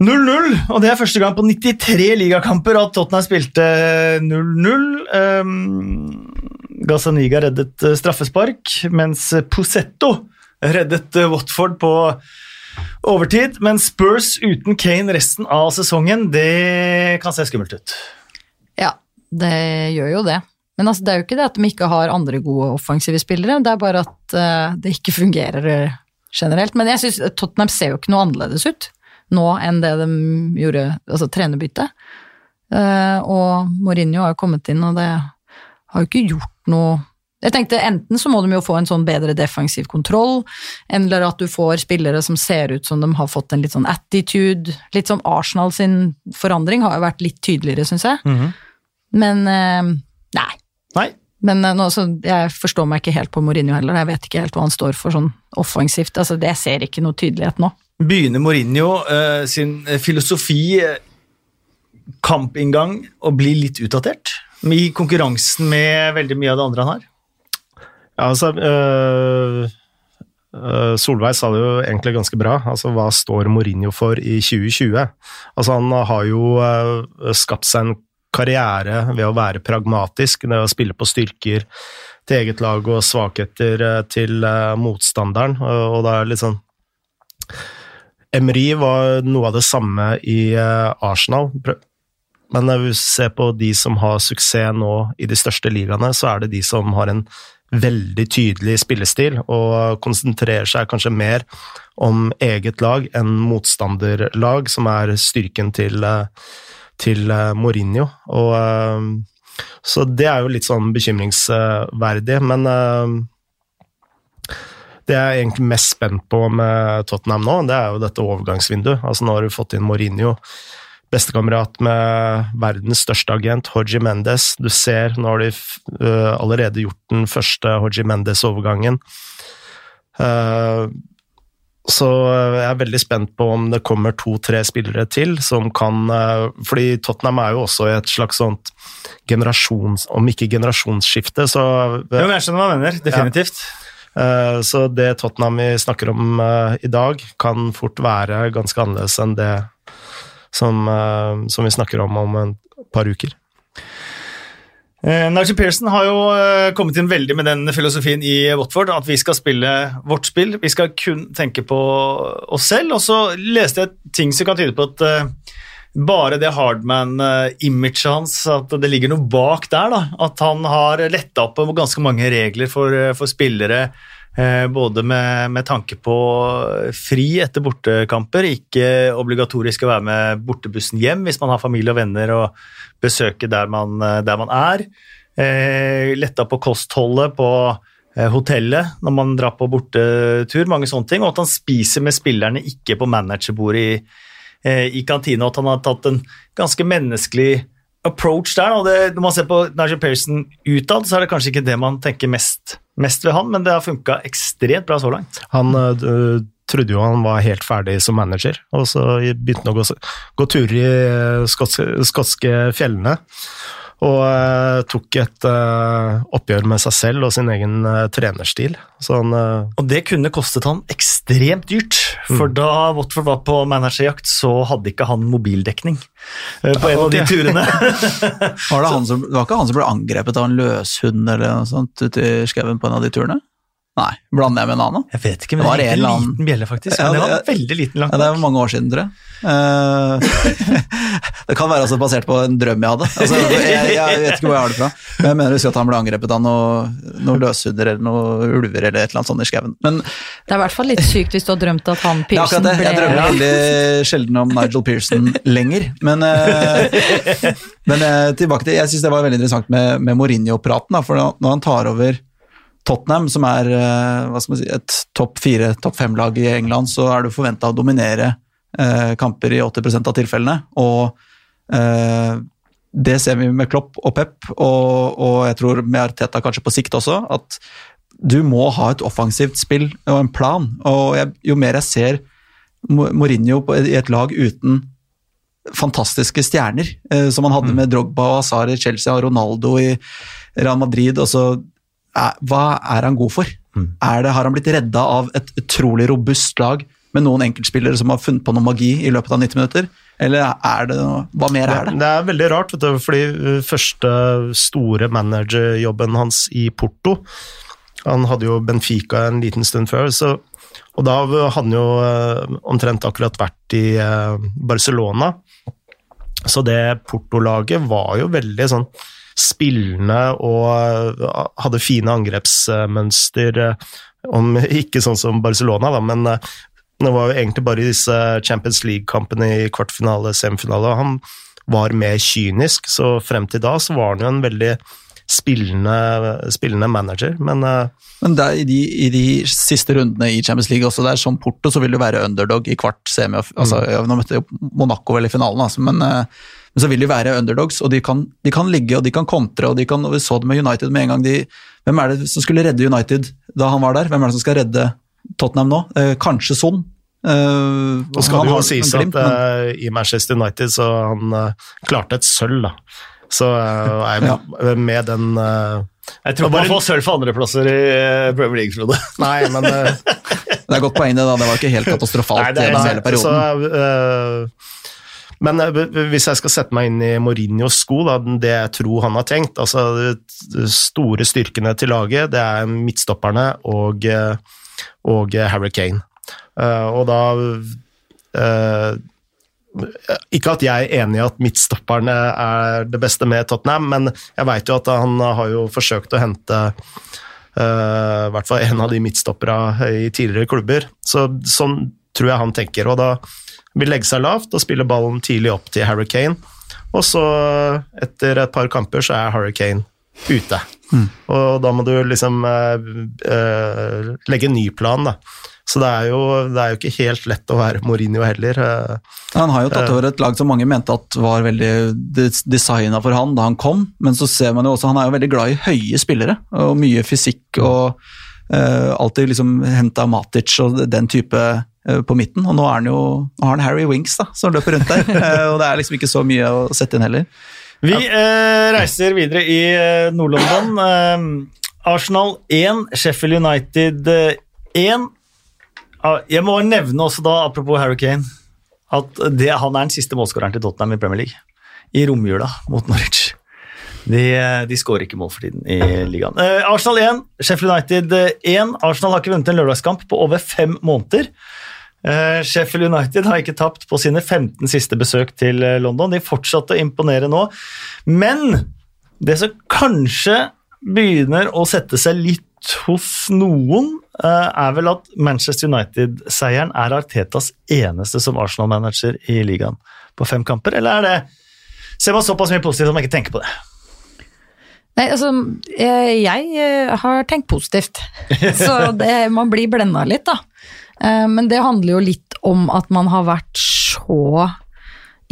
0-0, og det er første gang på 93 ligakamper at Tottenham spilte 0-0. Um, Gazzaniga reddet straffespark, mens Posetto reddet Watford på overtid. Men Spurs uten Kane resten av sesongen, det kan se skummelt ut. Ja, det gjør jo det. Men altså, det er jo ikke det at de ikke har andre gode offensive spillere, det er bare at uh, det ikke fungerer generelt. Men jeg synes Tottenham ser jo ikke noe annerledes ut nå enn det de gjorde, altså trenerbyttet. Uh, og Mourinho har jo kommet inn, og det har jo ikke gjort noe jeg tenkte Enten så må de jo få en sånn bedre defensiv kontroll, eller at du får spillere som ser ut som de har fått en litt sånn attitude. Litt sånn Arsenal sin forandring har jo vært litt tydeligere, syns jeg. Men eh, nei. Nei. Men eh, nå, så jeg forstår meg ikke helt på Mourinho heller. Jeg vet ikke helt hva han står for sånn offensivt. Altså, det ser ikke noe tydelighet nå. Begynner Mourinho uh, sin filosofi, kampinngang, å bli litt utdatert? I konkurransen med veldig mye av det andre han har? Altså øh, Solveig sa det jo egentlig ganske bra. Altså, Hva står Mourinho for i 2020? Altså, Han har jo øh, skapt seg en karriere ved å være pragmatisk, ved å spille på styrker til eget lag og svakheter til motstanderen. Og, det er litt sånn Emery var noe av det samme i Arsenal. Men når vi ser på de som har suksess nå i de største ligaene, så er det de som har en veldig tydelig spillestil og konsentrerer seg kanskje mer om eget lag enn motstanderlag, som er styrken til, eh, til eh, Mourinho. Og, eh, så det er jo litt sånn bekymringsverdig, men det jeg er egentlig mest spent på med Tottenham nå, det er jo dette overgangsvinduet. Altså Nå har du fått inn Mourinho, bestekamerat med verdens største agent, Hoji Mendes. Du ser, nå har de uh, allerede gjort den første Hoji Mendes-overgangen. Uh, så jeg er veldig spent på om det kommer to-tre spillere til som kan uh, Fordi Tottenham er jo også i et slags sånt generasjons... Om ikke generasjonsskifte, så Jo, men jeg skjønner hva du mener. Definitivt. Ja. Så det Tottenham vi snakker om i dag, kan fort være ganske annerledes enn det som, eh, som vi snakker om om en par uker. Eh, Nigel Pearson har jo eh, kommet inn veldig med den filosofien i Watford, at vi skal spille vårt spill. Vi skal kun tenke på oss selv. Og så leste jeg ting som kan tyde på at bare det Hardman-imaget hans, at det ligger noe bak der. da, At han har letta opp på ganske mange regler for, for spillere. Eh, Både med, med tanke på fri etter bortekamper, ikke obligatorisk å være med bortebussen hjem hvis man har familie og venner og besøke der man, der man er. Eh, letta på kostholdet på eh, hotellet når man drar på bortetur, mange sånne ting. Og at han spiser med spillerne, ikke på managerbordet i eh, i kantina, og at han har tatt en ganske menneskelig approach der. Det, når man ser på Nigel Pearson utad, så er det kanskje ikke det man tenker mest, mest ved han, men det har funka ekstremt bra så langt. Han øh, trodde jo han var helt ferdig som manager, og så begynte han å gå, gå turer i skotske, skotske fjellene. Og øh, tok et øh, oppgjør med seg selv og sin egen øh, trenerstil. Så han Og det kunne kostet han ekstremt dyrt, for Mm. da Watford var på managerjakt, så hadde ikke han mobildekning eh, på en av de turene. Var det, han som, det var ikke han som ble angrepet av en løshund eller noe sånt ute i skauen på en av de turene? Nei, blander jeg med en annen? Jeg vet ikke, men Det var det er en annen- liten bjelle, faktisk. Ja, det, det var veldig liten langt Ja, det er mange år siden, tror jeg. Uh, det kan være også basert på en drøm jeg hadde. Altså, jeg, jeg vet ikke hvor jeg har det fra. Men jeg mener husker at han ble angrepet av noen noe løshunder eller noen ulver eller et eller annet sånt i skauen. Men Det er i hvert fall litt sykt hvis du har drømt at han Pearson ble. Jeg ble drømmer veldig sjelden om Nigel Pearson lenger. Men, uh, men uh, tilbake til Jeg syns det var veldig interessant med, med Mourinho-praten. For når han tar over Tottenham, som er eh, si, et topp fire, topp fem-lag i England, så er du forventa å dominere eh, kamper i 80% av tilfellene. Og eh, det ser vi med Klopp og Pep, og, og jeg tror med Arteta kanskje på sikt også, at du må ha et offensivt spill og en plan. Og jeg, jo mer jeg ser Mourinho på, i et lag uten fantastiske stjerner, eh, som han hadde med Drogba og Hazard i Chelsea og Ronaldo i Real Madrid, og så hva er han god for? Er det, har han blitt redda av et utrolig robust lag med noen enkeltspillere som har funnet på noe magi i løpet av 90 minutter? Eller er det noe, hva mer er det? Det er veldig rart, vet du, fordi uh, første store managerjobben hans i Porto Han hadde jo Benfica en liten stund før, så, og da hadde han jo uh, omtrent akkurat vært i uh, Barcelona. Så det Porto-laget var jo veldig sånn spillende og uh, hadde fine angrepsmønster. uh, Om ikke sånn som Barcelona, da, men uh, det var jo egentlig bare i disse Champions League-kampene i kvartfinale, semifinale. Han var mer kynisk, så frem til da så var han jo en veldig spillende, spillende manager. Men eh, Men der, i, de, i de siste rundene i Champions League, også der som Porto, så vil du være underdog i kvart semi. Altså, mm. Monaco vel i finalen, altså, men, eh, men så vil de være underdogs. og De kan, de kan ligge og de kan kontre. og de kan, og Vi så det med United med en gang. De, hvem er det som skulle redde United da han var der? Hvem er det som skal redde Tottenham nå? Eh, kanskje Son? Eh, og skal det jo har sies glimt, at men- eh, i Manchester United så han uh, klarte et sølv, da. Så uh, er ja. med den Jeg tror Bare- man får sølv for andreplasser i uh, Premier League, Frode. Nei, men Det er godt poeng, det. da, Det var ikke helt katastrofalt Nei, det er- gjennom hele perioden. Så, eh, men eh, hvis jeg skal sette meg inn i Mourinhos sko, da, det jeg tror han har tenkt altså De store styrkene til laget, det er midtstopperne og, eh, og Harry Kane. Eh, og da eh, Ikke at jeg er enig i at midtstopperne er det beste med Tottenham, men jeg veit jo at han har jo forsøkt å hente uh, hvert fall en av de midtstopperne i tidligere klubber. Så sånn tror jeg han tenker. Og da vil legge seg lavt og spille ballen tidlig opp til Harry Kane. Og så, etter et par kamper, så er Harry Kane ute. Og da må du liksom eh, eh, legge en ny plan, da. Så det er, jo, det er jo ikke helt lett å være Mourinho heller. eh. Han har jo tatt over et lag som mange mente at var veldig designa for han da han kom, men så ser man jo også han er jo veldig glad i høye spillere og mye fysikk og eh, alltid liksom henta Matic og den type eh, på midten. Og nå, er han jo, nå har han Harry Winks da, som løper rundt der, eh, og det er liksom ikke så mye å sette inn heller. Vi eh, reiser videre i eh, Nord-London. Eh, Arsenal 1, Sheffield United eh, 1. Ah, Jeg må nevne også da, apropos Harry Kane, at det, han er den siste målskåreren til Tottenham i Premier League. I romjula mot Norwich. De, eh, de skårer ikke mål for tiden i ligaen. Eh, Arsenal 1, Sheffield United eh, 1. Arsenal har ikke vunnet en lørdagskamp på over fem måneder. Eh, Sheffield United har ikke tapt på sine 15 siste besøk til eh, London. De fortsatte å imponere nå. Men det som kanskje begynner å sette seg litt hos noen, eh, er vel at Manchester United-seieren er Artetas eneste som Arsenal-manager i ligaen på fem kamper, eller er det Ser man såpass mye positivt at man ikke tenker på det? Nei, altså, eh, jeg eh, har tenkt positivt. Så det, man blir blenda litt, da. Eh, Men det handler jo litt om at man har vært så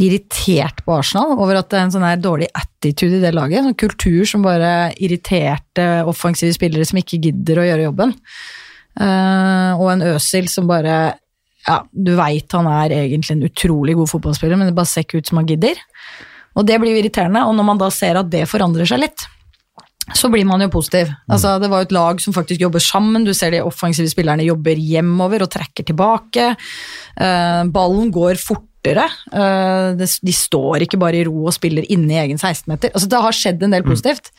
irritert på Arsenal over at det er en sånn her dårlig attitude i det laget. En kultur som bare irriterte offensive spillere som ikke gidder å gjøre jobben. Og en Øsil som bare Ja, du veit han er egentlig en utrolig god fotballspiller, men det bare ser ikke ut som han gidder. Og det blir jo irriterende, og når man da ser at det forandrer seg litt, så blir man jo positiv. Altså, det var jo et lag som faktisk jobber sammen. Du ser de offensive spillerne jobber hjemover og trekker tilbake. Eh, ballen går fortere. Eh, de står ikke bare i ro og spiller inne i egen 16-meter. Altså, det har skjedd en del positivt,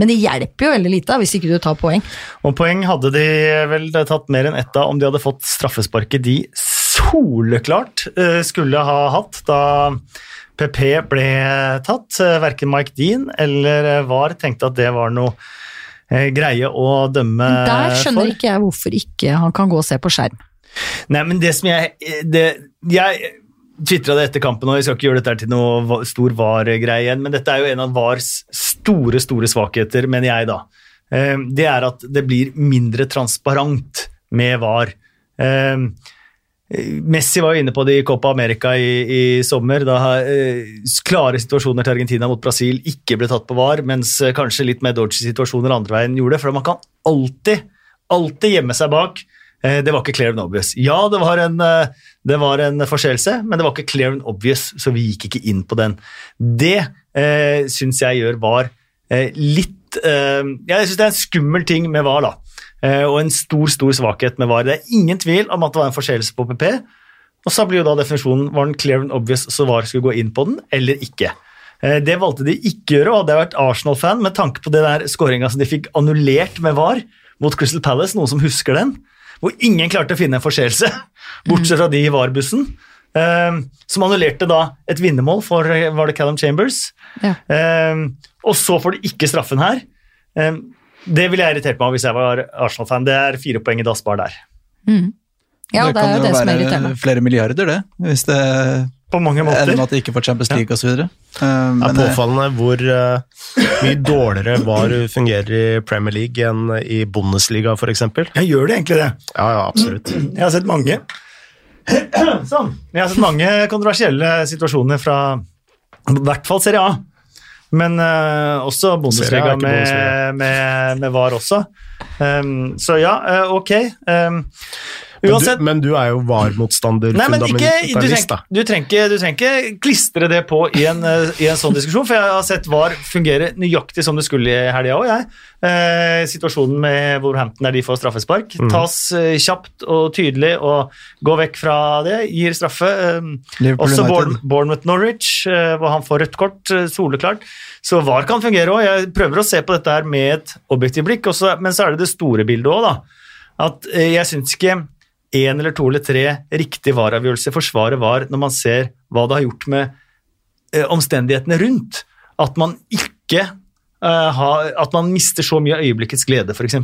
men det hjelper jo veldig lite hvis ikke du tar poeng. Og poeng hadde de vel tatt mer enn ett av om de hadde fått straffesparket de soleklart eh, skulle ha hatt da PP ble tatt. Eh, Verken Mike Dean eller VAR tenkte at det var noe eh, greie å dømme for. Der skjønner for. ikke jeg hvorfor ikke han kan gå og se på skjerm. Nei, men det som jeg det, Jeg tvitra det etter kampen, og jeg skal ikke gjøre dette til noe stor VAR-greie igjen, men dette er jo en av VARs store, store svakheter, mener jeg, da. Eh, Det er at det blir mindre transparent med VAR. Messi var jo inne på det i Copa America i, i sommer, da eh, klare situasjoner til Argentina mot Brasil ikke ble tatt på VAR, mens eh, kanskje litt mer dodgy situasjoner andre veien gjorde det. For man kan alltid, alltid gjemme seg bak eh, det var ikke clear and obvious. Ja, det var en, eh, det en forseelse, men det var ikke clear and obvious, så vi gikk ikke inn på den. Det eh, syns jeg gjør VAR eh, litt eh, Jeg syns det er en skummel ting med VAR, da. Eh, og en stor, stor svakhet med VAR. Det er ingen tvil om at det var en forseelse på PP. Og så blir jo da definisjonen var den clear and obvious så VAR skulle gå inn på den, eller ikke. Eh, Det valgte de ikke å gjøre, og hadde jeg vært Arsenal-fan med tanke på det der skåringa som de fikk annullert med VAR mot Crystal Palace, noen som husker den, hvor ingen klarte å finne en forseelse, bortsett fra de i VAR-bussen, eh, som annullerte da et vinnermål for var det Callum Chambers. Ja. Eh, og så får de ikke straffen her. Det ville jeg irritert meg av hvis jeg var Arsenal-fan. Det er fire poeng i dass der. der. Ja, det, er jo det som er være irriterende. flere milliarder, det. Hvis det På mange måter. med at de ikke får Champions League osv. Det er påfallende hvor uh, mye dårligere VAR fungerer i Premier League enn i Bundesliga, f.eks. Ja, gjør det egentlig det. Ja, ja, absolutt. Jeg har sett mange sånn. Jeg har sett mange kontroversielle situasjoner fra i hvert fall Serie A. Men uh, også Bundesliga med, med, med VAR også. Um, så ja, uh, ok. Um, Men du, men du er jo VAR-motstander, men fundamentalist, da. du, trenger, ikke- klistre det på i en, eh, i en sånn diskusjon, for jeg har sett VAR fungere nøyaktig som det skulle i helga òg, jeg. Eh, situasjonen med Wolverhampton der de får straffespark, Mm. tas eh, kjapt og tydelig og gå vekk fra det, gir straffe. Eh, også Bournemouth Norwich, eh, hvor han får rødt kort, eh, soleklart. Så VAR kan fungere òg. Jeg prøver å se på dette her med et objektivt blikk, også, men så er det det store bildet òg, da. At jeg syns ikke én eller to eller tre riktige vareavgjørelser for svaret VAR når man ser hva det har gjort med eh, omstendighetene rundt. At man ikke eh, har At man mister så mye av øyeblikkets glede, f.eks.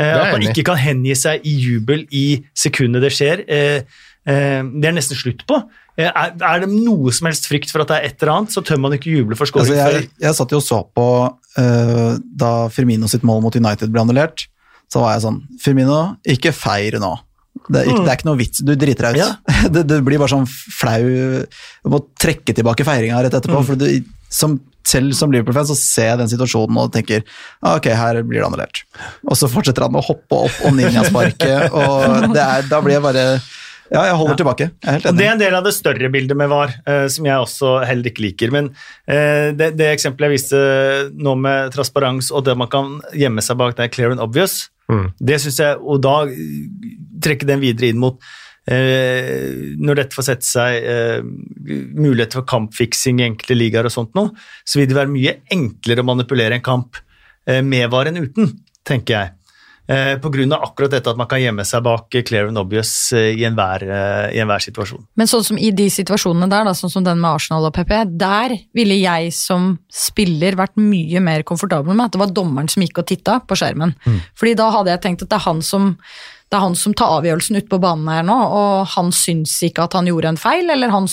Er at man ikke kan hengi seg i jubel i sekundet det skjer. Eh, eh, det er nesten slutt på. Eh, er, det noe som helst frykt for at det er et eller annet, så tør man ikke juble for Altså, jeg, jeg satt jo og så på uh, da Firmino sitt mål mot United ble annullert. Så var jeg sånn Firmino, ikke feir nå. Det er ikke, det er ikke noe vits, du driter deg ut. Ja. Det, det blir bare sånn flau Du må trekke tilbake feiringa rett etterpå. For du, som, selv som Liverpool-fan så ser jeg den situasjonen og tenker ah, ok, her blir det annullert. Og så fortsetter han å hoppe opp om ninjasparket, og det er, da blir jeg bare Ja, jeg holder tilbake. Jeg er helt Og Det er en del av det større bildet med VAR, eh, som jeg også heller ikke liker. Men eh, det, det eksempelet jeg viste nå med transparens og det man kan gjemme seg bak, det er clear and obvious. Mm. Det synes jeg, Og da trekke den videre inn mot eh, Når dette får sette seg eh, muligheter for kampfiksing i enkelte ligaer og sånt noe, så vil det være mye enklere å manipulere en kamp eh, med VAR enn uten, tenker jeg. Eh, av akkurat dette at man kan gjemme seg bak clear and obvious eh, i enhver, eh, i enhver situasjon. Men sånn som i de situasjonene der, da, sånn som den med Arsenal og PP, der ville jeg som spiller vært mye mer komfortabel med at det var dommeren som gikk og titta på skjermen. Fordi da hadde jeg tenkt at det er han som det er han som tar avgjørelsen ute på banen her nå, og han syns ikke at han gjorde en feil, eller han,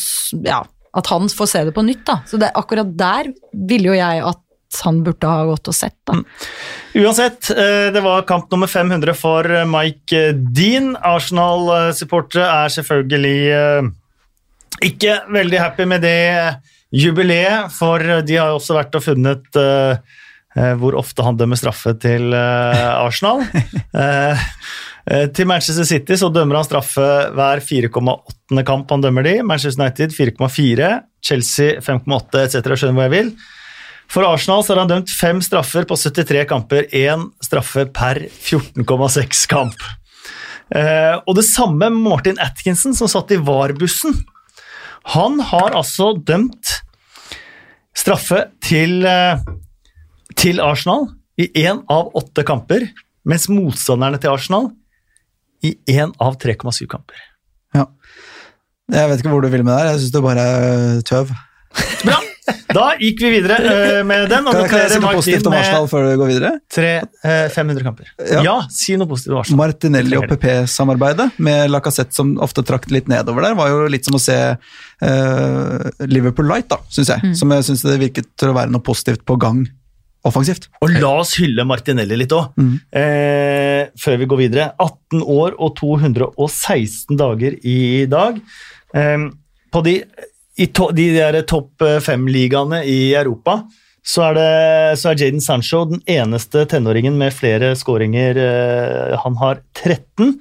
ja, at han får se det på nytt. da. Så det, akkurat der ville jo jeg at han burde ha gått og sett. da. Uansett, eh, det var kamp nummer 500 for Mike Dean. Arsenal-supportere er selvfølgelig eh, ikke veldig happy med det jubileet, for de har jo også vært og funnet eh, hvor ofte han dømmer straffe til Arsenal. Eh, til Manchester City så dømmer han straffe hver 4,8. kamp han dømmer de. Manchester United 4,4, Chelsea 5,8 etc. Skjønner hva jeg vil. For Arsenal så har han dømt fem straffer på 73 kamper, én straffe per 14,6 kamp. Eh, og det samme Martin Atkinson, som satt i VAR-bussen. Han har altså dømt straffe til, eh, til Arsenal i én av åtte kamper, mens motstanderne til Arsenal i én av 3,7 kamper. Ja. Jeg vet ikke hvor du vil med det her, jeg syns det bare er tøv. Bra! Da gikk vi videre eh, med den. Og Kan kan jeg si noe positivt om Arsenal før du går videre? tre, eh, 500 kamper. Ja. Ja. si noe positivt om Arsenal. Martinelli og PP-samarbeidet med Lacassette som ofte trakk litt nedover der, var jo litt som å se eh, Liverpool Light, da, syns jeg. Som jeg syns det virket til å være noe positivt på gang offensivt. Og la oss hylle Martinelli litt òg, eh, før vi går videre. 18 år og 216 dager i dag. Eh, på de, i to, de der topp fem-ligaene i Europa så er, det, så er Jaden Sancho den eneste tenåringen med flere skåringer. Eh, han har 13.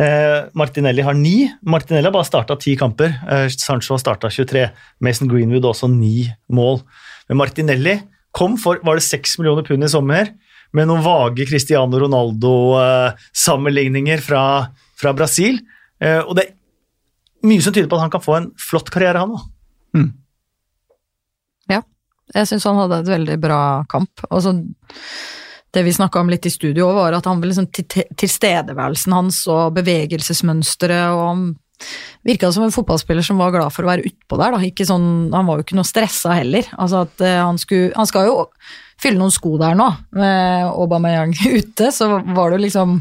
Eh, Martinelli har 9. Martinelli har bare starta 10 kamper. Eh, Sancho har starta 23. Mason Greenwood også 9 mål. Men Martinelli kom for var det 6 millioner pund i sommer, med noen vage Cristiano Ronaldo-sammenligninger fra, fra Brasil. Eh, og det er mye som tyder på at han kan få en flott karriere, han òg. Ja, jeg syns han hadde et veldig bra kamp. Og så det vi snakka om litt i studio, var at han liksom tilstedeværelsen hans og bevegelsesmønsteret og han virka som en fotballspiller som var glad for å være utpå der. Da. Sånn, han var jo ikke noe stressa heller. Altså at uh, han, skulle, han skal jo fylle noen sko der nå, med Aubameyang ute, så var det liksom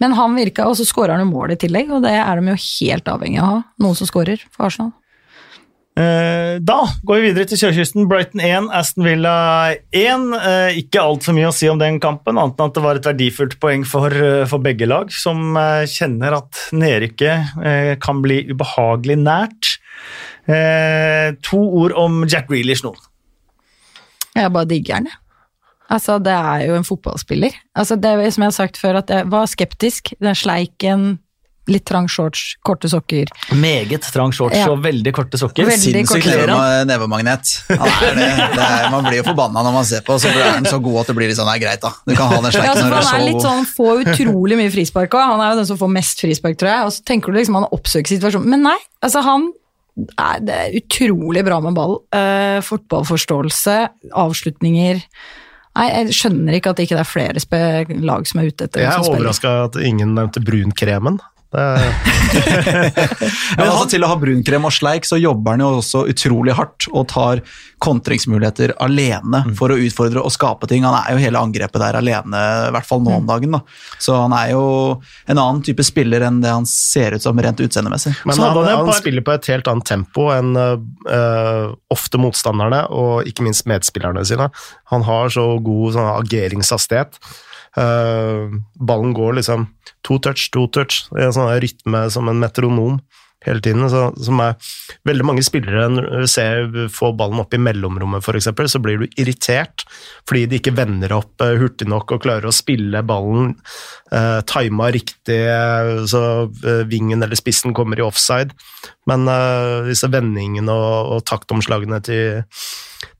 Men han virka, og så skårer han jo mål i tillegg, og det er de jo helt avhengig av å ha. Noen som skårer for Arsenal. Eh, Da går vi videre til Sørkysten. Brighton 1, Aston Villa 1. Eh, Ikke altfor mye å si om den kampen, annet enn at det var et verdifullt poeng for, eh, for begge lag, som kjenner at nedrykket kan bli ubehagelig nært. To ord om Jack Reelish nå. Jeg bare digger han, jeg. Altså, det er jo en fotballspiller. Altså, det som jeg har sagt før, at jeg var skeptisk. Den sleiken, litt trang shorts, korte sokker. Meget trang shorts Ja. og veldig korte sokker. Sinnssykt Nevemagnet. Ja, er det. det er, man blir jo forbanna når man ser på, så er den så god at det blir litt sånn Nei, greit, da. Du kan ha den Ja, altså, når du er han er litt god. sånn, får utrolig mye frispark òg. Han er jo den som får mest frispark, tror jeg. Og så tenker du liksom han oppsøker situasjonen. Men nei, altså han er, det er utrolig bra med ball. Uh, fotballforståelse, avslutninger. Nei, jeg skjønner ikke at det ikke er flere lag som er ute etter Jeg er overraska at ingen nevnte brunkremen. Men altså, til å ha brunkrem og sleik, så jobber han jo også utrolig hardt og tar kontringsmuligheter alene for å utfordre og skape ting. Han er jo hele angrepet der alene, i hvert fall nå om dagen. Da. Så han er jo en annen type spiller enn det han ser ut som rent utseendemessig. men han, han han spiller på et helt annet tempo enn uh, ofte motstanderne, og ikke minst medspillerne sine. Han har så god sånn, ageringshastighet. Øh, ballen går liksom to touch, to touch, i en sånn rytme som en metronom hele tiden. Så, som er veldig mange spillere når ser få ballen opp i mellomrommet, f.eks., så blir du irritert fordi de ikke vender opp eh, hurtig nok og klarer å spille ballen uh, tima riktig, eh, så eh, vingen eller spissen kommer i offside. Men eh, disse vendingene og, og taktomslagene til,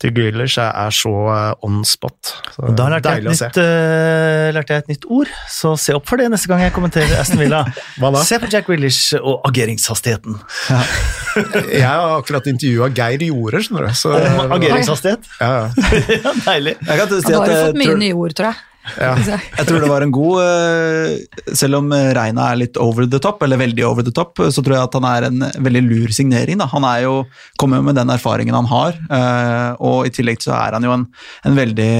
til Grealish er, er så eh, on spot. Så Og Da lærte jeg, et nytt, uh, lærte jeg et nytt ord, så se opp for det neste gang jeg kommenterer Aston Villa. Hva da? Se på Jack Grealish og ageringshastigheten. Jeg har akkurat intervjua Geir Jorde, skjønner du. Så, Om ageringshastighet. ja, ja. ja, deilig. Jeg kan si at har jo fått mye tror- nye ord, tror jeg. Ja. Jeg tror det var en god eh, Selv om Reina er litt over the top, eller veldig over the top, så tror jeg at han er en veldig lur signering. Da. Han er jo, kommer jo med den erfaringen han har, eh, og i tillegg så er han jo en, en veldig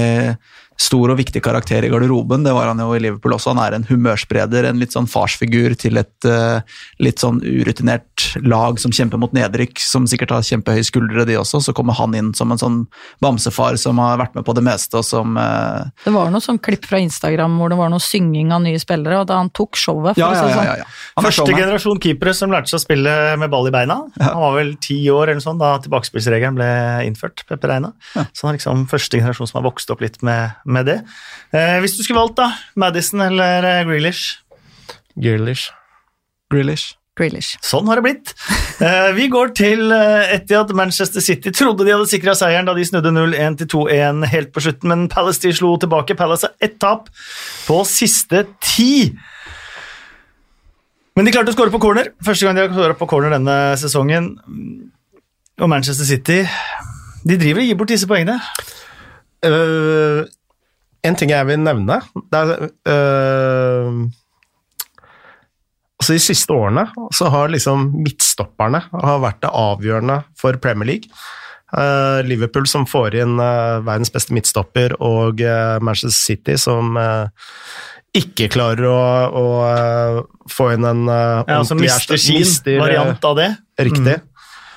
stor og viktig karakter i garderoben. Det var han jo i Liverpool også. Han er en humørspreder, en litt sånn farsfigur til et uh, litt sånn urutinert lag som kjemper mot nedrykk, som sikkert har kjempehøye skuldre, de også. Så kommer han inn som en sånn bamsefar som har vært med på det meste, og som uh, Det var noe sånn klipp fra Instagram hvor det var noe synging av nye spillere, og da han tok showet, for ja, å si ja, det sånn. ja, ja, ja. Første generasjon keepere som lærte seg å spille med ball i beina. Han var vel ti år eller sånn da tilbakespillsregelen ble innført. Peppe Reina. Så han er liksom første generasjon som har vokst opp litt med, med det. Eh, hvis du skulle valgt, da? Madison eller eh, Grealish? Grealish. Grealish. Grealish. Sånn har det blitt. Eh, vi går til etter at Manchester City trodde de hadde sikra seieren da de snudde 0-1 til 2-1 helt på slutten, men Palace de slo tilbake. Palace har ett tap på siste ti. Men de klarte å skåre på corner. Første gang de har skåra på corner denne sesongen. Og Manchester City de driver og gir bort disse poengene. Eh, en ting jeg vil nevne det er, øh, altså De siste årene så har liksom midtstopperne har vært det avgjørende for Premier League. Uh, Liverpool som får inn uh, verdens beste midtstopper, og uh, Manchester City som ikke klarer å, å få inn en uh, Ja, altså mister sin variant av det. Riktig.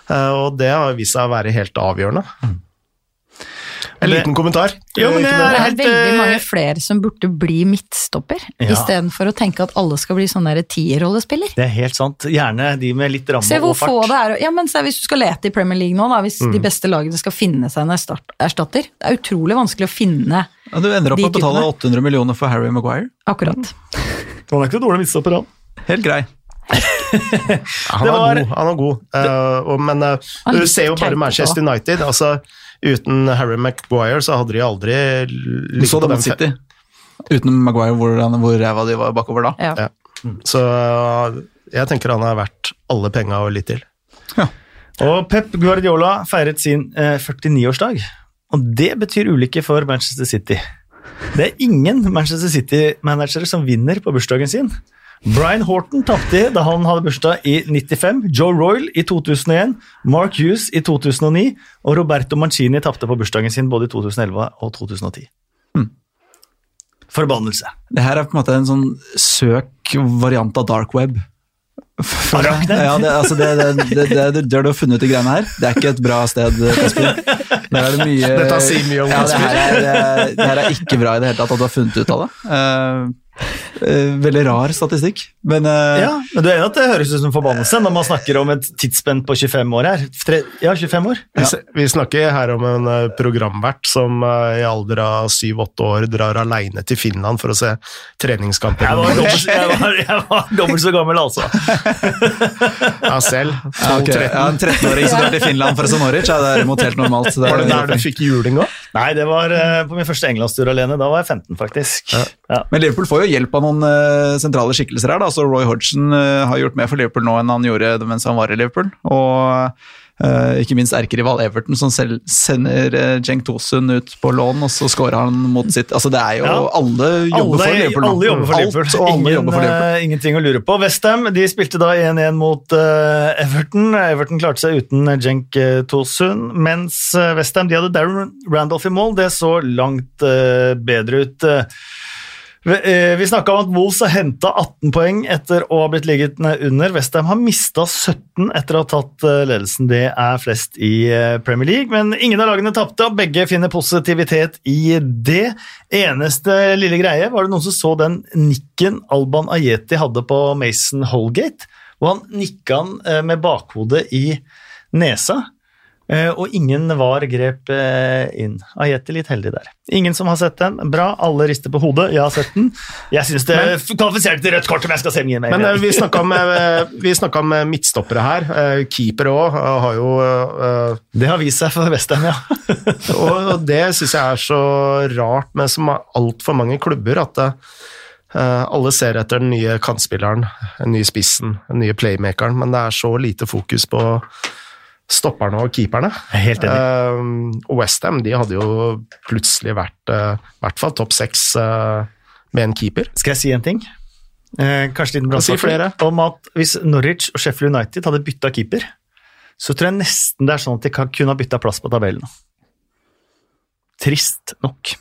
Eh, og det har vist seg å være helt avgjørende. En liten kommentar. Jo, men det er Det er veldig eh, mange flere som burde bli midtstopper, Ja. istedenfor å tenke at alle skal bli sånn tierrollespiller. Det er helt sant. Gjerne de med litt ramme Se hvor få det er. Ja, men se, Hvis du skal lete i Premier League nå, da, hvis Mm. de beste lagene skal finne seg en erstatter Det er utrolig vanskelig å finne Ja, du ender opp med å betale 800 millioner for Harry Maguire. akkurat. Han er ikke noe dårlig midtstopper, han. Helt grei. Han er var- god, han er god. uh, og, men uh, du ser jo bare Manchester United. altså Uten Harry Maguire så hadde de aldri ligget så det på den City. Uten Maguire, hvor, han- hvor ræva de var bakover da. Ja. Ja. Så eh, jeg tenker han er verdt alle penga og litt til. Og Pep Guardiola feiret sin eh, 49-årsdag, og det betyr ulykke for Manchester City. Det er ingen Manchester City-managere som vinner på bursdagen sin. Brian Horton tapte da han hadde bursdag i 95, Joe Royal i 2001, Mark Hughes i 2009, og Roberto Mancini tapte på bursdagen sin både i 2011 og 2010. Forbannelse. Det her er på en måte en sånn søk variant av dark web. Darknet? Ja, det, altså det, det, det, det, det, det du har funnet ut de greiene her, det er ikke et bra sted. Der er det mye Dette sier mye om ja, det, her er, det, er- det her er ikke bra i det hele tatt at du har funnet ut av det. Eh, veldig rar statistikk, men uh... Ja, men du er enig at det høres ut som forbannelse når man snakker om et tidsspenn på 25 år her? Tre, ja, 25 år. Vi, vi snakker her om en eh, programvert som eh, i alder av 7-8 år drar aleine til Finland for å se treningskamper. Jeg var dobbelt, jeg var, jeg var dobbelt så gammel, altså. Ja, selv. ja, okay. ja, En 13-åring som drar til Finland for å se Norwich, er derimot helt normalt. det er- Var det der du fikk juling òg? Nei, det var eh, på min første englandstur alene. Da var jeg 15, faktisk. Ja. Men Liverpool får jo hjelp av noen eh, sentrale skikkelser her. da, så Roy Hodgson eh, har gjort mer for Liverpool nå enn han gjorde mens han var i Liverpool. Og Uh, ikke minst erkerival Everton, som selv sender uh, Cenk Tosun ut på lån, og så scorer han mot sitt Altså Det er jo Ja. Alle jobber Alle, Liverpool alle jobber for Alt, Liverpool. alle Ingen, jobber for Liverpool. Uh, ingenting å lure på. Westham spilte da 1-1 mot Everton. Everton klarte seg uten Jenk uh, Tosun, mens uh, Westham hadde Darren Randolph i mål. Det så langt bedre ut. eh. Vi, eh, snakka om at Wolves har henta 18 poeng etter å ha blitt ligget under. Westham har mista 17 etter å ha tatt eh, ledelsen. Det er flest i eh, Premier League, men ingen av lagene tapte, og begge finner positivitet i det. Eneste lille greie, var det noen som så den nikken Alban Ajeti hadde på Mason Holgate? Og han nikka han med bakhodet i nesa. Eh, Og ingen var grep eh, inn. Ajeti litt heldig der. Ingen som har sett den. Bra, alle rister på hodet. Jeg har sett den. Jeg syns det kvalifiserte til rødt kort, om jeg skal se mye mer. Men eh, vi snakka om, om midtstoppere her. Keepere Keeper òg har jo uh, det har vist seg for Western, ja. Og det syns jeg er så rart med så altfor mange klubber, at eh, alle ser etter den nye kantspilleren, den nye spissen, den nye playmakeren, men det er så lite fokus på stopperne og keeperne. Er helt enig. Uh, Westham hadde jo plutselig vært eh, i hvert fall topp seks uh, med en keeper. Skal jeg si en ting? Uh, kanskje litt Si flere. brannfakkel om at hvis Norwich og Sheffield United hadde bytta keeper, så tror jeg nesten det er sånn at de kan, kunne ha bytta plass på tabellen. Trist nok.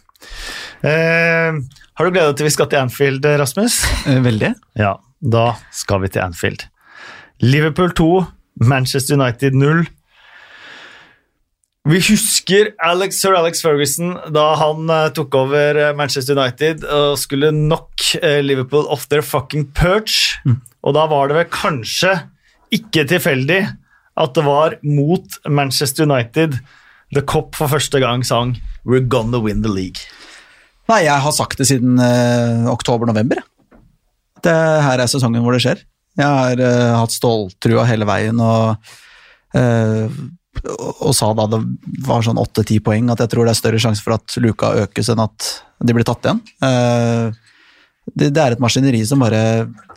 Uh, har du gleda deg til vi skal til Anfield, Rasmus? Eh, Veldig. Ja, da skal vi til Anfield. Liverpool 2, Manchester United 0. Vi husker Alex, sir Alex Ferguson da han eh, tok over eh, Manchester United og skulle knock eh, Liverpool off their fucking perch. Og da var det vel kanskje ikke tilfeldig at det var mot Manchester United The Cop for første gang sang We're gonna win the league. Nei, jeg har sagt det siden uh, oktober-november. Det her er sesongen hvor det skjer. Jeg har uh, hatt ståltrua hele veien og, eh, og, sa da det var sånn åtte-ti poeng at jeg tror det er større sjanse for at luka økes enn at de blir tatt igjen. Eh, det, det er et maskineri som bare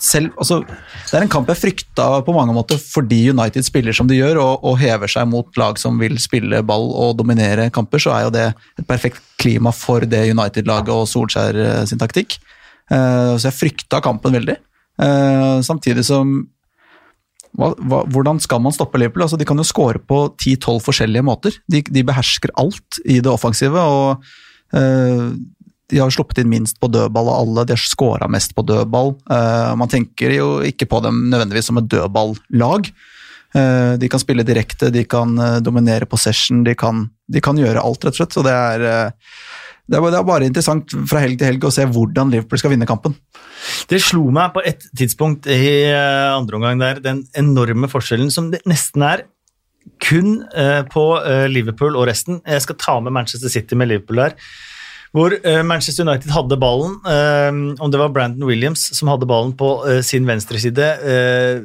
selv altså, Det er en kamp jeg frykta på mange måter fordi United spiller som de gjør og, og hever seg mot lag som vil spille ball og dominere kamper, så er jo det et perfekt klima for det United-laget og Solskjær eh, sin taktikk. Eh, så jeg frykta kampen veldig. Samtidig som hva, hva, hvordan skal man stoppe Liverpool? Altså, de kan jo score på 10-12 forskjellige måter. De, de behersker alt i det offensive. og eh, De har sluppet inn minst på dødball av alle, de har scora mest på dødball. Eh, man tenker jo ikke på dem nødvendigvis som et dødballag. Eh, de kan spille direkte, de kan eh, dominere possession, de kan, de kan gjøre alt, rett og slett. Så det er, eh, det er, bare- er interessant fra helg til helg å se hvordan Liverpool skal vinne kampen. Det slo meg på et tidspunkt i eh, andre omgang der, den enorme forskjellen som det nesten er kun eh, på eh, Liverpool og resten. Jeg skal ta med Manchester City med Liverpool der. Hvor Manchester United hadde ballen, om det var Brandon Williams som hadde ballen på sin venstre side, eh,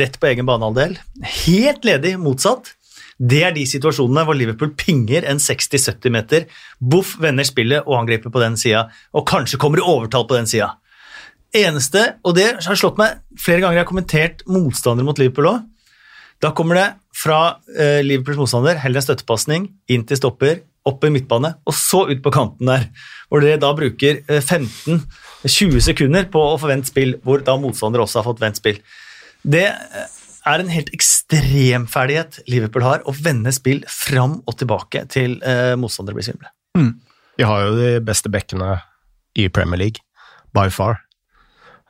rett på egen banehalvdel. Helt ledig motsatt. Det er de situasjonene hvor Liverpool pinger en 60-70 meter, boff, vender spillet og angriper på den sida, og kanskje kommer i overtall på den sida. Eneste, og det har slått meg flere ganger jeg har kommentert motstandere mot Liverpool òg, da kommer det fra eh, Liverpools motstander heller en støttepasning inn til stopper, opp i midtbane, og så ut på kanten der. Hvor dere da bruker eh, 15-20 sekunder på å få vendt spill, hvor da motstander også har fått vendt spill. Det eh, er en helt ekstrem ferdighet Liverpool har, å vende spill fram og tilbake til eh, motstandere blir svimle. De har jo de beste bekkene i Premier League, by far.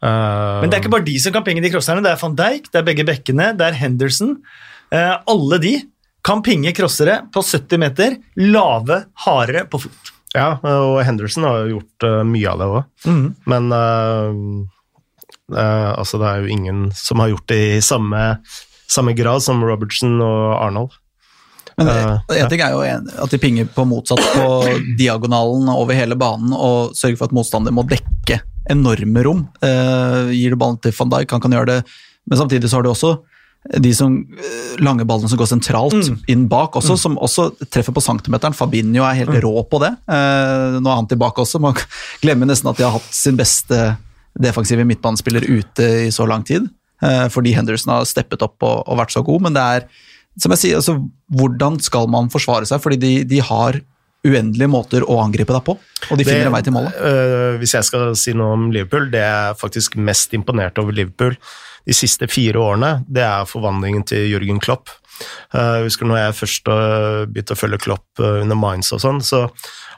Uh, Men det er ikke bare de som kan pinge de crosserne. Det er van Dijk, det er begge bekkene, det er Henderson. Uh, alle de kan pinge crossere på 70 meter, lave, hardere på fot. Ja, og Henderson har gjort uh, mye av det òg. Men eh, eh, altså, det er jo ingen som har gjort det i samme, samme grad som Robertson og Arnold. Men Eh, en ting er jo en, at de pinger på motsatt på diagonalen over hele banen og sørger for at motstander må dekke enorme rom. Eh, gir du ballen til van Dijk, han kan gjøre det, men samtidig så har du også de som, eh, lange ballene som går sentralt inn bak også, som også treffer på centimeteren. Fabinho er helt rå på det. Eh, nå er han tilbake også. Man glemmer nesten at de har hatt sin beste defensive midtbanespiller ute i så lang tid. eh, fordi Henderson har steppet opp og, og vært så god, men det er som jeg sier, altså, hvordan skal man forsvare seg? Fordi de, de har uendelige måter å angripe deg på, og de finner en vei til målet. øh, hvis jeg skal si noe om Liverpool, det jeg er faktisk mest imponert over Liverpool de siste fire årene, det er forvandlingen til Jørgen Klopp. Jeg husker når jeg først begynte å følge Klopp under Mainz og sånn, så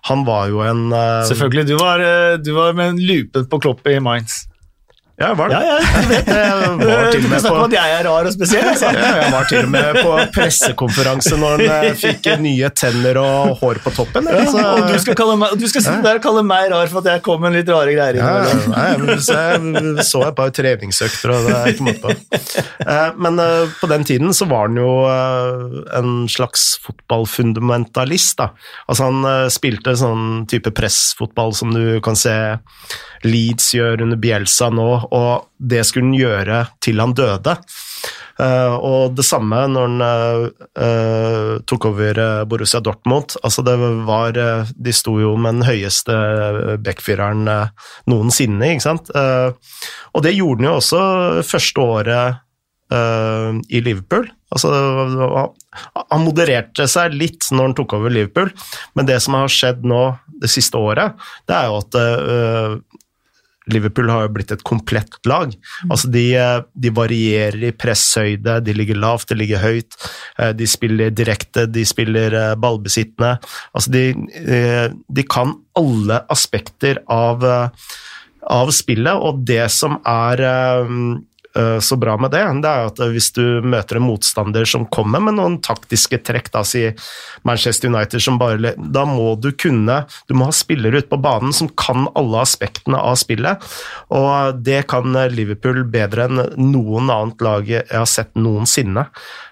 han var jo en øh, Selvfølgelig, du var, eh, du var med en lupen på kloppet i Mainz. Ja, var det. Ja, ja, vet det. Jeg var til Du kan med snakke om at jeg er rar og spesiell. Altså. Ja, jeg var til og med på pressekonferanse når han eh, fikk nye tenner og hår på toppen. Ja, Så- og du skal, meg, du skal sitte der og kalle meg rar for at jeg kom med litt rare greier. Ja, nei, men så jeg så et par treningsøkter, og det er ikke måte på. Eh, Men eh, på den tiden så var han jo en slags fotballfundamentalist. da. Altså Han spilte sånn type pressfotball som du kan se Leeds gjør under Bielsa nå, og det skulle han gjøre til han døde. Eh, og det samme når han eh, tok over eh, Borussia Dortmund. Altså det var, De sto jo med den høyeste backfireren noensinne, ikke sant. Og det gjorde han jo også første året i Liverpool. Altså, han modererte seg litt når han tok over Liverpool, men det som har skjedd nå det siste året, det er jo at Liverpool har jo blitt et komplett lag. Altså de, eh, de varierer i presshøyde, de ligger lavt, de ligger høyt. eh, De spiller direkte, de spiller eh, ballbesittende. Altså de, de kan alle aspekter av, av spillet, og det som er så bra med det, det er at hvis du møter en motstander som kommer med noen taktiske trekk, da si Manchester United som bare Da må du kunne Du må ha spillere ute på banen som kan alle aspektene av spillet, og det kan Liverpool bedre enn noen annet lag jeg har sett noensinne.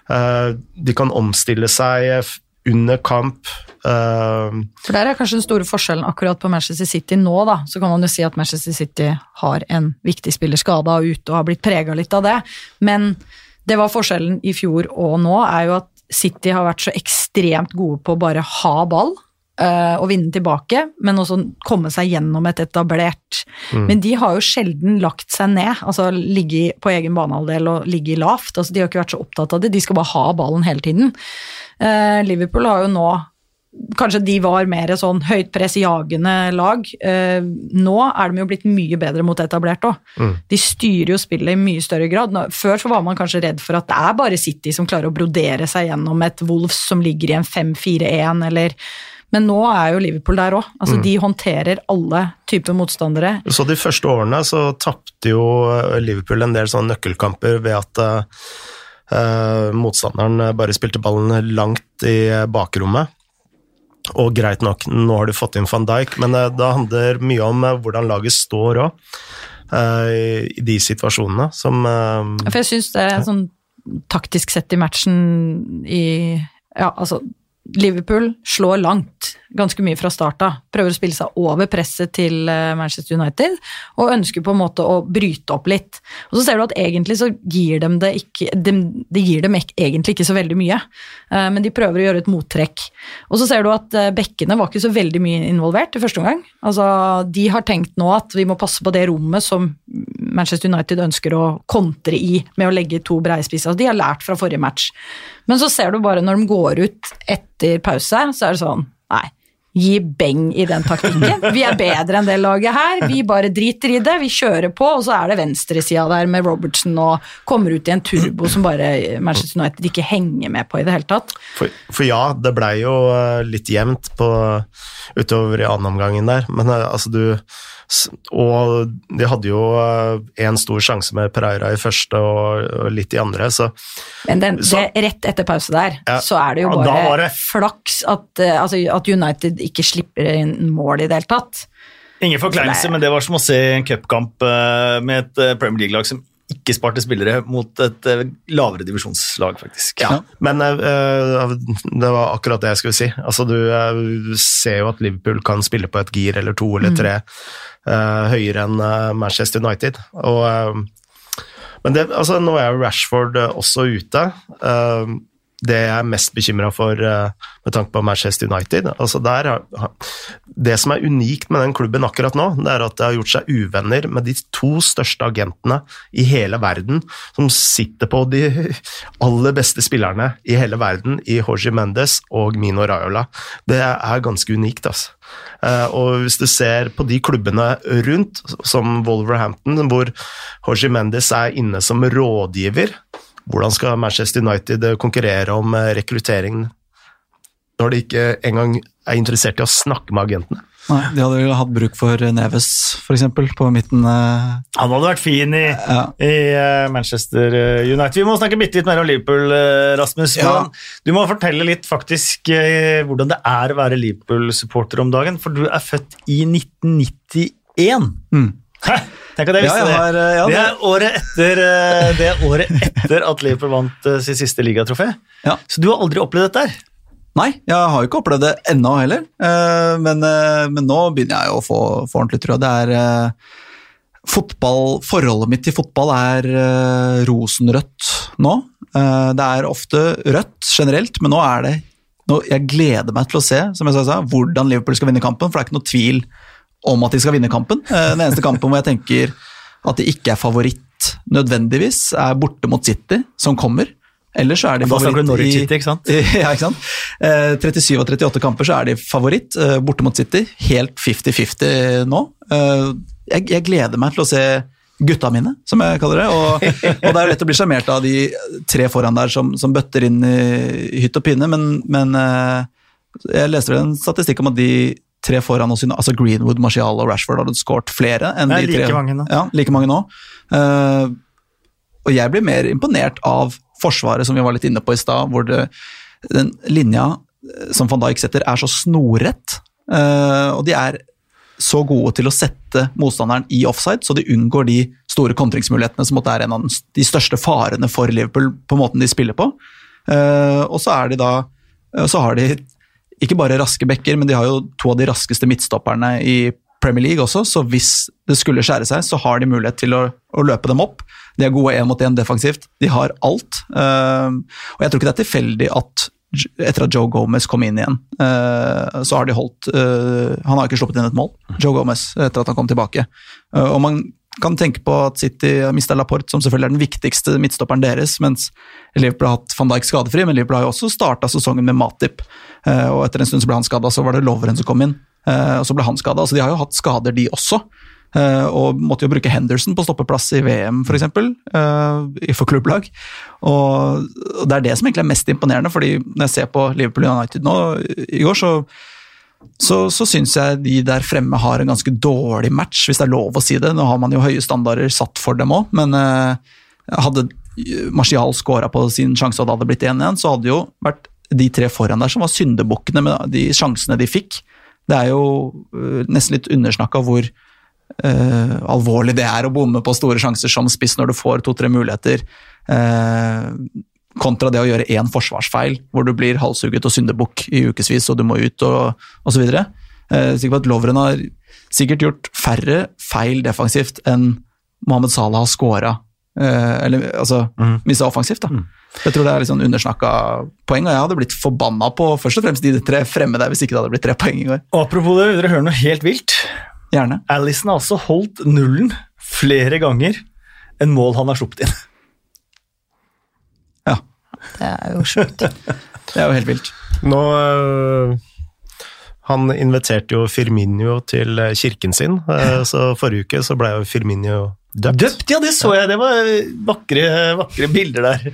Eh, De kan omstille seg under kamp. eh, For der er kanskje den store forskjellen akkurat på Manchester City nå, da. Så kan man jo si at Manchester City har en viktig spiller skada og ute og har blitt prega litt av det. Men det var forskjellen i fjor og nå, er jo at City har vært så ekstremt gode på å bare ha ball. Eh, og vinne tilbake, men også komme seg gjennom et etablert Men de har jo sjelden lagt seg ned, altså ligge på egen banehalvdel og ligge lavt. altså De har ikke vært så opptatt av det, de skal bare ha ballen hele tiden. Eh, Liverpool har jo nå Kanskje de var mer sånn høyt press jagende lag. Eh, nå er de jo blitt mye bedre mot etablert òg. De styrer jo spillet i mye større grad. Før så var man kanskje redd for at det er bare City som klarer å brodere seg gjennom et Wolves som ligger i en 5-4-1 eller Men nå er jo Liverpool der òg. Altså, De håndterer alle typer motstandere. Så de første årene så tapte jo Liverpool en del sånne nøkkelkamper ved at eh, eh, motstanderen bare spilte ballen langt i bakrommet. Og greit nok, nå har de fått inn van Dijk, men uh, det handler mye om uh, hvordan laget står òg. I de situasjonene som eh, For jeg syns det er sånn taktisk sett i matchen i Ja, altså Liverpool slår langt, ganske mye fra start av. Prøver å spille seg over presset til eh, Manchester United, og ønsker på en måte å bryte opp litt. Og så ser du at egentlig så gir dem det ikke dem, de gir dem egentlig ikke så veldig mye, eh, men de prøver å gjøre et mottrekk. Og så ser du at eh, bekkene var ikke så veldig mye involvert i første omgang. Altså, de har tenkt nå at vi må passe på det rommet som Manchester United ønsker å kontre i med å legge to breispisser. Altså, de har lært fra forrige match. Men så ser du bare når de går ut etter pause, så er det sånn gi beng i den taktikken. Vi er bedre enn det laget her. Vi bare driter i det, vi kjører på, og så er det venstresida der med Robertson og kommer ut i en turbo som bare Manchester United ikke henger med på i det hele tatt. For, for ja, det blei jo eh, litt jevnt på, utover i annen omgangen der, men eh, altså du Og de hadde jo en stor sjanse med Pereira i første og, og litt i andre, så Men den, Så- det, rett etter pause der, Ja. så er det jo bare det- flaks at, eh, altså, at United ikke slipper inn mål i det hele tatt. Ingen forkleinelse, men det var som å se en cupkamp eh, med et eh, Premier League-lag som ikke sparte spillere mot et eh, lavere divisjonslag, faktisk. Ja, men eh, det var akkurat det jeg skulle si. Altså, du ser jo at Liverpool kan spille på et gir eller to eller tre eh, høyere enn Manchester United. Og, men det, altså, nå er jo Rashford også ute. Eh, det jeg er mest bekymra for eh, med tanke på Manchester United altså der, Det som er unikt med den klubben akkurat nå, det er at det har gjort seg uvenner med de to største agentene i hele verden, som sitter på de aller beste spillerne i hele verden, i Jorge Mendes og Mino Raiola. Det er ganske unikt, altså. Eh, Og hvis du ser på de klubbene rundt, som Wolverhampton, hvor Jorge Mendes er inne som rådgiver, hvordan skal Manchester United konkurrere om rekrutteringen rekruttering når de ikke engang er interessert i å snakke med agentene? Nei, de hadde jo hatt bruk for Neves, f.eks., på midten. eh, Han hadde vært fin i, Ja. i eh, Manchester eh, United. Vi må snakke bitte litt mer om Liverpool, eh, Rasmus. Ja. Du må fortelle litt faktisk eh, hvordan det er å være Liverpool-supporter om dagen, for du er født i 1991. Mm. Hæ? Tenk at jeg Ja, jeg har, eh, ja, det, det- er året etter, eh, det er året etter at Liverpool vant sin siste ligatrofé. Ja. Så du har aldri opplevd dette her? Nei, jeg har jo ikke opplevd det ennå heller, eh, men, eh, men nå begynner jeg å få, få ordentlig trua. Det er eh, fotball, Forholdet mitt til fotball er eh, rosenrødt nå. Eh, Det er ofte rødt generelt, men nå er det nå, Jeg gleder meg til å se som jeg sa, hvordan Liverpool skal vinne kampen, for det er ikke noe tvil om at de skal vinne kampen. Eh, Den eneste kampen hvor jeg tenker at de ikke er favoritt nødvendigvis, er borte mot City, som kommer. Ellers så er de favoritt Norwich i City, ikke sant? ja, ikke sant? Eh, 37 av 38 kamper så er de favoritt eh, borte mot City. Helt 50-50 nå. Eh, jeg, jeg gleder meg til å se gutta mine, som jeg kaller det. Og, og det er jo lett å bli sjarmert av de tre foran der som, som bøtter inn i hytt og pinne, men, men eh, jeg leste vel en statistikk om at de tre foran oss, altså Greenwood, Martial og Rashford hadde skåret flere enn er de tre. like mange nå. Ja, like mange nå. Uh, og jeg blir mer imponert av Forsvaret, som vi var litt inne på i stad, hvor det, den linja eh, som van Dijk setter, er så snorrett. Uh, og de er så gode til å sette motstanderen i offside, så de unngår de store kontringsmulighetene som måtte er en av de største farene for Liverpool på måten de spiller på. Uh, og så er de da så har de ikke bare raske bekker, men de har jo to av de raskeste midtstopperne i Premier League også, så hvis det skulle skjære seg, så har de mulighet til å, å løpe dem opp. De er gode én mot én defensivt. De har alt. Uh, og jeg tror ikke det er tilfeldig at etter at Joe Gomez kom inn igjen, eh, så har de holdt eh, Han har ikke sluppet inn et mål, Joe Gomez, etter at han kom tilbake. Eh, og man kan tenke på at City har mista Laporte, som selvfølgelig er den viktigste midtstopperen deres, mens Liverpool har hatt van Dijk skadefri, men Liverpool har jo også starta sesongen med Matip. eh, og etter en stund så ble han skada, så var det Loveren som kom inn, eh, og så ble han skada. Så de har jo hatt skader, de også. Eh, og måtte jo bruke Henderson på stoppeplass i VM, f.eks., uh, for klubblag. Og det er det som egentlig er mest imponerende, fordi når jeg ser på Liverpool United nå i går, så så, så syns jeg de der fremme har en ganske dårlig match, hvis det er lov å si det. Nå har man jo høye standarder satt for dem òg, men eh, hadde Martial scora på sin sjanse og det hadde blitt 1-1, så hadde jo vært de tre foran der som var syndebukkene med de sjansene de fikk. Det er jo eh, nesten litt undersnakka hvor eh, alvorlig det er å bomme på store sjanser som spiss når du får to-tre muligheter, eh, kontra det å gjøre én forsvarsfeil, hvor du blir halshugget og syndebukk i ukevis og du må ut og osv. Er sikker på at Lovren har sikkert gjort færre feil defensivt enn Mohammed Salah har scora. Eh, eller altså mista offensivt, da. Jeg tror det er litt sånn undersnakka poeng, og jeg hadde blitt forbanna på først og fremst de tre fremme der hvis ikke det hadde blitt tre poeng i går. Og apropos det, vil dere høre noe helt vilt? Gjerne. Alison har altså holdt nullen flere ganger enn mål han har sluppet inn. Det er jo sjukt. det er jo helt vilt. Nå øh, Han inviterte jo Firminio til øh, kirken sin, øh, så forrige uke så ble jo Firminio døpt. Døpt, ja, det så jeg. Det var vakre, vakre bilder der.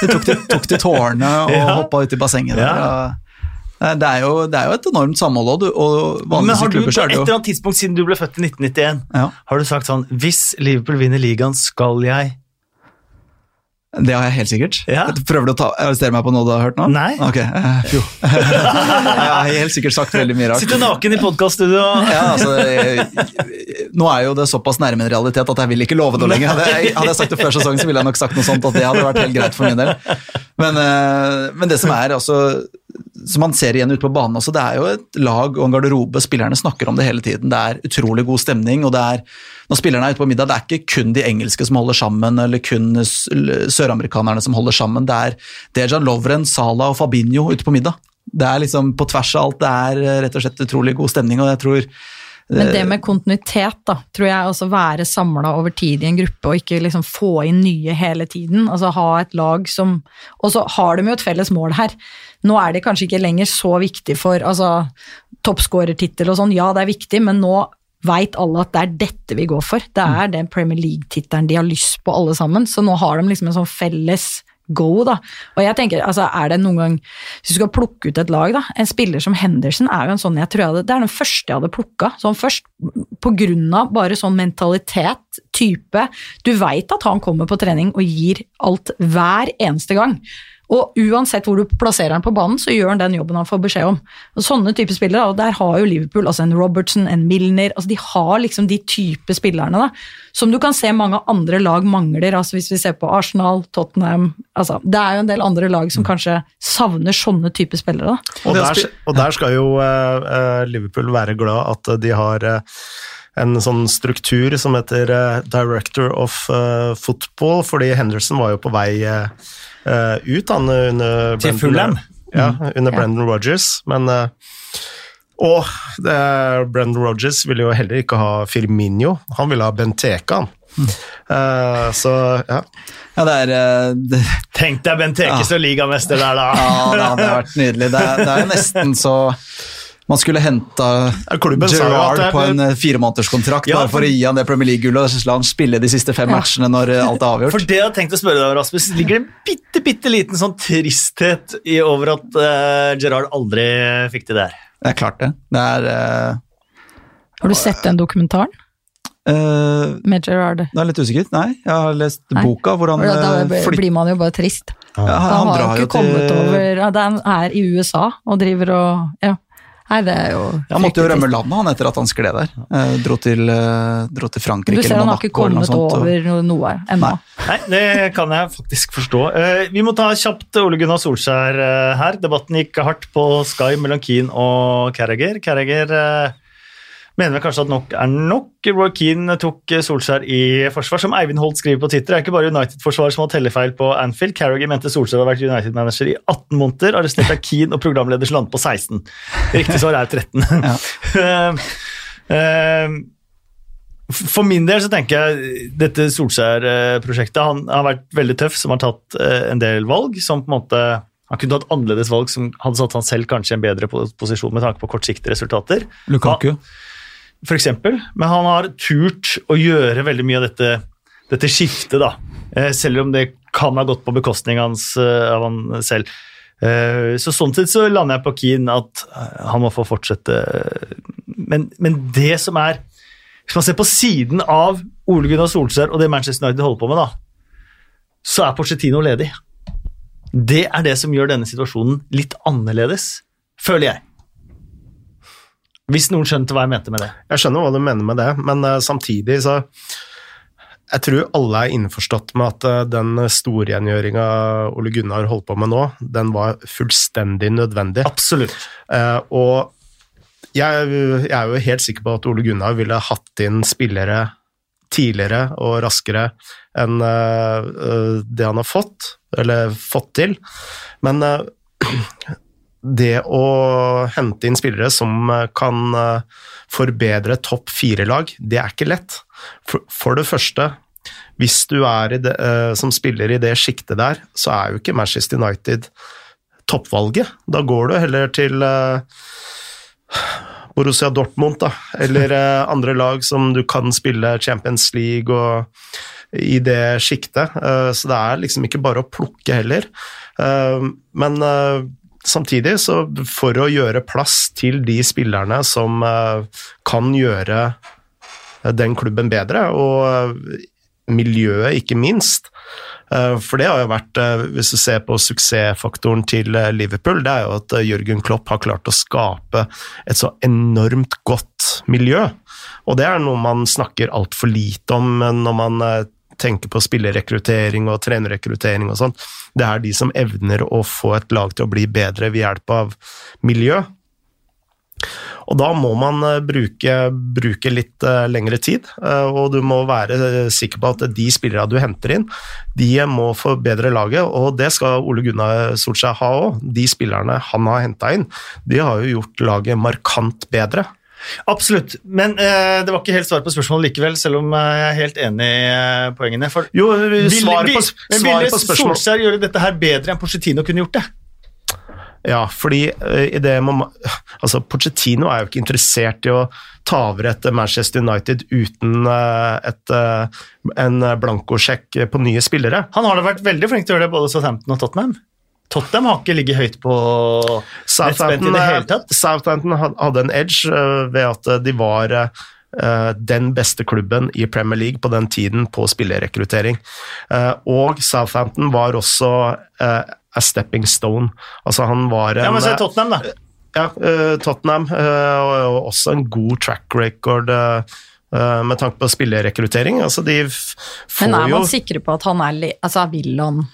Du tok til, tok til tårene og Ja. hoppa ut i bassenget der. Ja. Det er, jo, det er jo et enormt samhold, og, og Men har du på et er eller annet tidspunkt siden du ble født i 1991, ja, har du sagt sånn Hvis Liverpool vinner ligaen, skal jeg Det har jeg helt sikkert. Ja. Prøver du å arrestere meg på noe du har hørt nå? Nei. Ok, eh, jo. jeg har helt sikkert sagt veldig mye rart. Sitter naken i podkaststudio Ja, altså, jeg, nå er jo det såpass nærme en realitet at jeg vil ikke love noe lenger. Hadde jeg, hadde jeg sagt det før sesongen, så ville jeg nok sagt noe sånt at det hadde vært helt greit for min del. Men, eh, men det som er altså, som man ser igjen ute på banen også, det er jo et lag og en garderobe, spillerne snakker om det hele tiden. Det er utrolig god stemning, og det er, når spillerne er ute på middag, det er ikke kun de engelske som holder sammen, eller kun søramerikanerne som holder sammen. Det er Dejan Lovren, Salah og Fabinho ute på middag. Det er liksom på tvers av alt, det er eh, rett og slett utrolig god stemning, og jeg tror Men det med kontinuitet, da, tror jeg også være samla over tid i en gruppe, og ikke liksom få inn nye hele tiden. Altså ha et lag som Og så har de jo et felles mål her. Nå er det kanskje ikke lenger så viktig for altså toppskårertittel og sånn, ja det er viktig, men nå veit alle at det er dette vi går for. Det er den Premier League-tittelen de har lyst på alle sammen, så nå har de liksom en sånn felles go, da. Og jeg tenker, altså er det noen gang Hvis du skal plukke ut et lag, da. En spiller som Henderson er jo en sånn jeg tror jeg hadde, Det er den første jeg hadde plukka. Sånn først på grunn av bare sånn mentalitet, type. Du veit at han kommer på trening og gir alt hver eneste gang. Og uansett hvor du plasserer han på banen, så gjør han den jobben han får beskjed om. Og Sånne type spillere, og der har jo Liverpool altså en Robertson, en Milner altså De har liksom de type spillerne da, som du kan se mange andre lag mangler. altså Hvis vi ser på Arsenal, Tottenham altså Det er jo en del andre lag som kanskje savner sånne type spillere. da. Og der, og der skal jo eh, Liverpool være glad at de har eh, en sånn struktur som heter eh, Director of eh, Football, fordi Henderson var jo på vei eh, eh, ut han, under Til Fulham. Ja, under mm. Brendan Rodgers, men eh, Og det, Brendan Rogers ville jo heller ikke ha Firminio, han ville ha Benteke. han. Uh, så ja. Ja, det er, uh, det, Tenk deg Benteke Ja. som ligamester der, da! ja, det hadde vært nydelig. Det er, det er jo nesten så man skulle henta Gerrard på en eh, firemånederskontrakt Ja, bare for å gi han det Premier League-gullet og så la han spille de siste fem Ja. matchene når eh, alt er avgjort. For det jeg hadde tenkt å spørre deg Rasmus, ligger det en bitte, bitte liten sånn tristhet i over at uh, Gerard aldri fikk det der? Det er klart, det. Det er uh, Har du sett den dokumentaren Uh, med Gerard? Nå er jeg litt usikker. Nei, jeg har lest Nei. boka hvor han Da eh, blir man jo bare trist. ja, han, Han har jo ikke kommet til over ja, Han er i USA og driver og Ja. Nei, det er jo Han måtte jo rømme landet han etter at han skled der. Eh, dro, til, eh, dro til Frankrike Du ser han har ikke kommet sånt. over noe- noe ennå. Nei. Nei, det kan jeg faktisk forstå. Eh, vi må ta kjapt Ole Gunnar Solskjær eh, her. Debatten gikk hardt på Sky mellom Keane og Carragher. Carragher eh, mener vel kanskje at nok er nok. Roy Keane tok eh, Solskjær i forsvar. Som Eivind Holt skriver på Twitter, det er ikke bare United-forsvaret som har tellefeil på Anfield. Carragher mente Solskjær har vært United-manager i 18 måneder, arrestert av Keane og programleder land på 16. Riktig svar er 13. Ja. Eh, for min del så tenker jeg dette Solskjær-prosjektet Han har vært veldig tøff, som har tatt eh, en del valg som på en måte Han kunne tatt annerledes valg som hadde satt han selv kanskje i en bedre posisjon med tanke på kortsiktige resultater, Lukaku. for eksempel. Men han har turt å gjøre veldig mye av dette, dette skiftet, da. Eh, Selv om det kan ha gått på bekostning hans, eh, av han selv. Eh, Så sånn sett så lander jeg på Keane at han må få fortsette. Men, men det som er Hvis man ser på siden av Ole Gunnar Solskjær og det Manchester United holder på med, da, så er Porcetino ledig. Det er det som gjør denne situasjonen litt annerledes, føler jeg. Hvis noen skjønte hva jeg mente med det. Jeg skjønner hva du mener med det, men uh, samtidig så Jeg tror alle er innforstått med at uh, den storrengjøringa Ole Gunnar holdt på med nå, den var fullstendig nødvendig. Absolutt. Uh, og jeg, jeg er jo helt sikker på at Ole Gunnar ville hatt inn spillere tidligere og raskere enn det han har fått, eller fått til. Men det å hente inn spillere som eh, kan eh, forbedre topp fire-lag, det er ikke lett. For, det første, hvis du er det, eh, som spiller i det sjiktet der, så er jo ikke Manchester United toppvalget. Da går du heller til Borussia Dortmund, da, eller andre lag som du kan spille Champions League og i det sjiktet. Så det er liksom ikke bare å plukke heller. Men samtidig, så for å gjøre plass til de spillerne som eh, kan gjøre eh, den klubben bedre, og eh, miljøet ikke minst, For det har jo vært, hvis du ser på suksessfaktoren til Liverpool, det er jo at Jørgen Klopp har klart å skape et så enormt godt miljø. Og det er noe man snakker altfor lite om når man tenker på spillerrekruttering og trenerrekruttering og sånn. Det er de som evner å få et lag til å bli bedre ved hjelp av miljø. Og da må man eh, bruke, bruke litt eh, lengre tid, eh, og du må være sikker på at de spillerne du henter inn, de må forbedre laget, og det skal Ole Gunnar Solskjær ha òg. De spillerne han har henta inn, de har jo gjort laget markant bedre. Absolutt, men eh, det var ikke helt svar på spørsmålet likevel, selv om eh, jeg er helt enig i eh, poengene. For Jo, vil, svaret på, vil, ville Solskjær gjøre dette her bedre enn Pochettino kunne gjort det? Ja, fordi eh, i det man, altså Pochettino er jo ikke interessert i å ta over et Manchester United uten eh, et, eh, en blankosjekk på nye spillere. Han har da vært veldig flink til å gjøre det, både Southampton og Tottenham. Tottenham har ikke ligget høyt på nettspent i det hele tatt. Southampton hadde en edge eh, ved at de var eh, den beste klubben i Premier League på den tiden på spillerrekruttering. Eh, og Southampton var også eh, a stepping stone. Altså han var en Ja, men se Tottenham, da. ja, eh, Tottenham, eh, og, og også en god track record eh, eh, med tanke på spillerrekruttering. Altså de får jo Men er jo man sikre på at han er li... Altså, vil han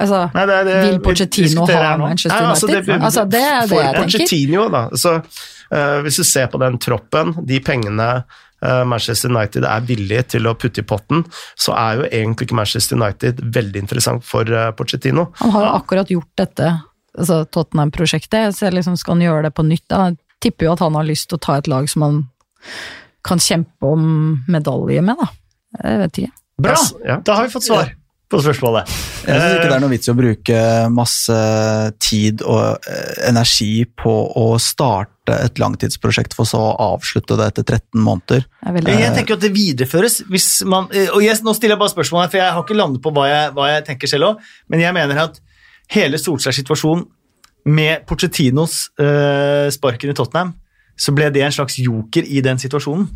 Altså, Nei, det det vil Pochettino ha. Manchester Nei, altså, United? det- altså, det er det jeg tenker. Pochettino, da. Så, uh, hvis du ser på den troppen, de pengene eh, Manchester United er villig til å putte i potten, så er jo egentlig ikke Manchester United veldig interessant for uh, Pochettino. Han har jo akkurat gjort dette, altså Tottenham-prosjektet. Så liksom, skal han gjøre det på nytt? Jeg tipper jo at han har lyst til å ta et lag som han kan kjempe om medalje med, da. Jeg vet ikke. Bra! Ja. Da har vi fått svar på spørsmålet. Jeg syns ikke det er noe vits i å bruke masse tid og eh, energi på å starte et langtidsprosjekt for så å avslutte det etter 13 måneder. Er. Jeg tenker at det videreføres hvis man eh, Og yes, nå stiller jeg bare spørsmål her, for jeg har ikke landet på hva jeg, hva jeg tenker selv òg, men jeg mener at hele Solskjærs situasjon med Porcettinos uh, sparken i Tottenham, så ble det en slags joker i den situasjonen.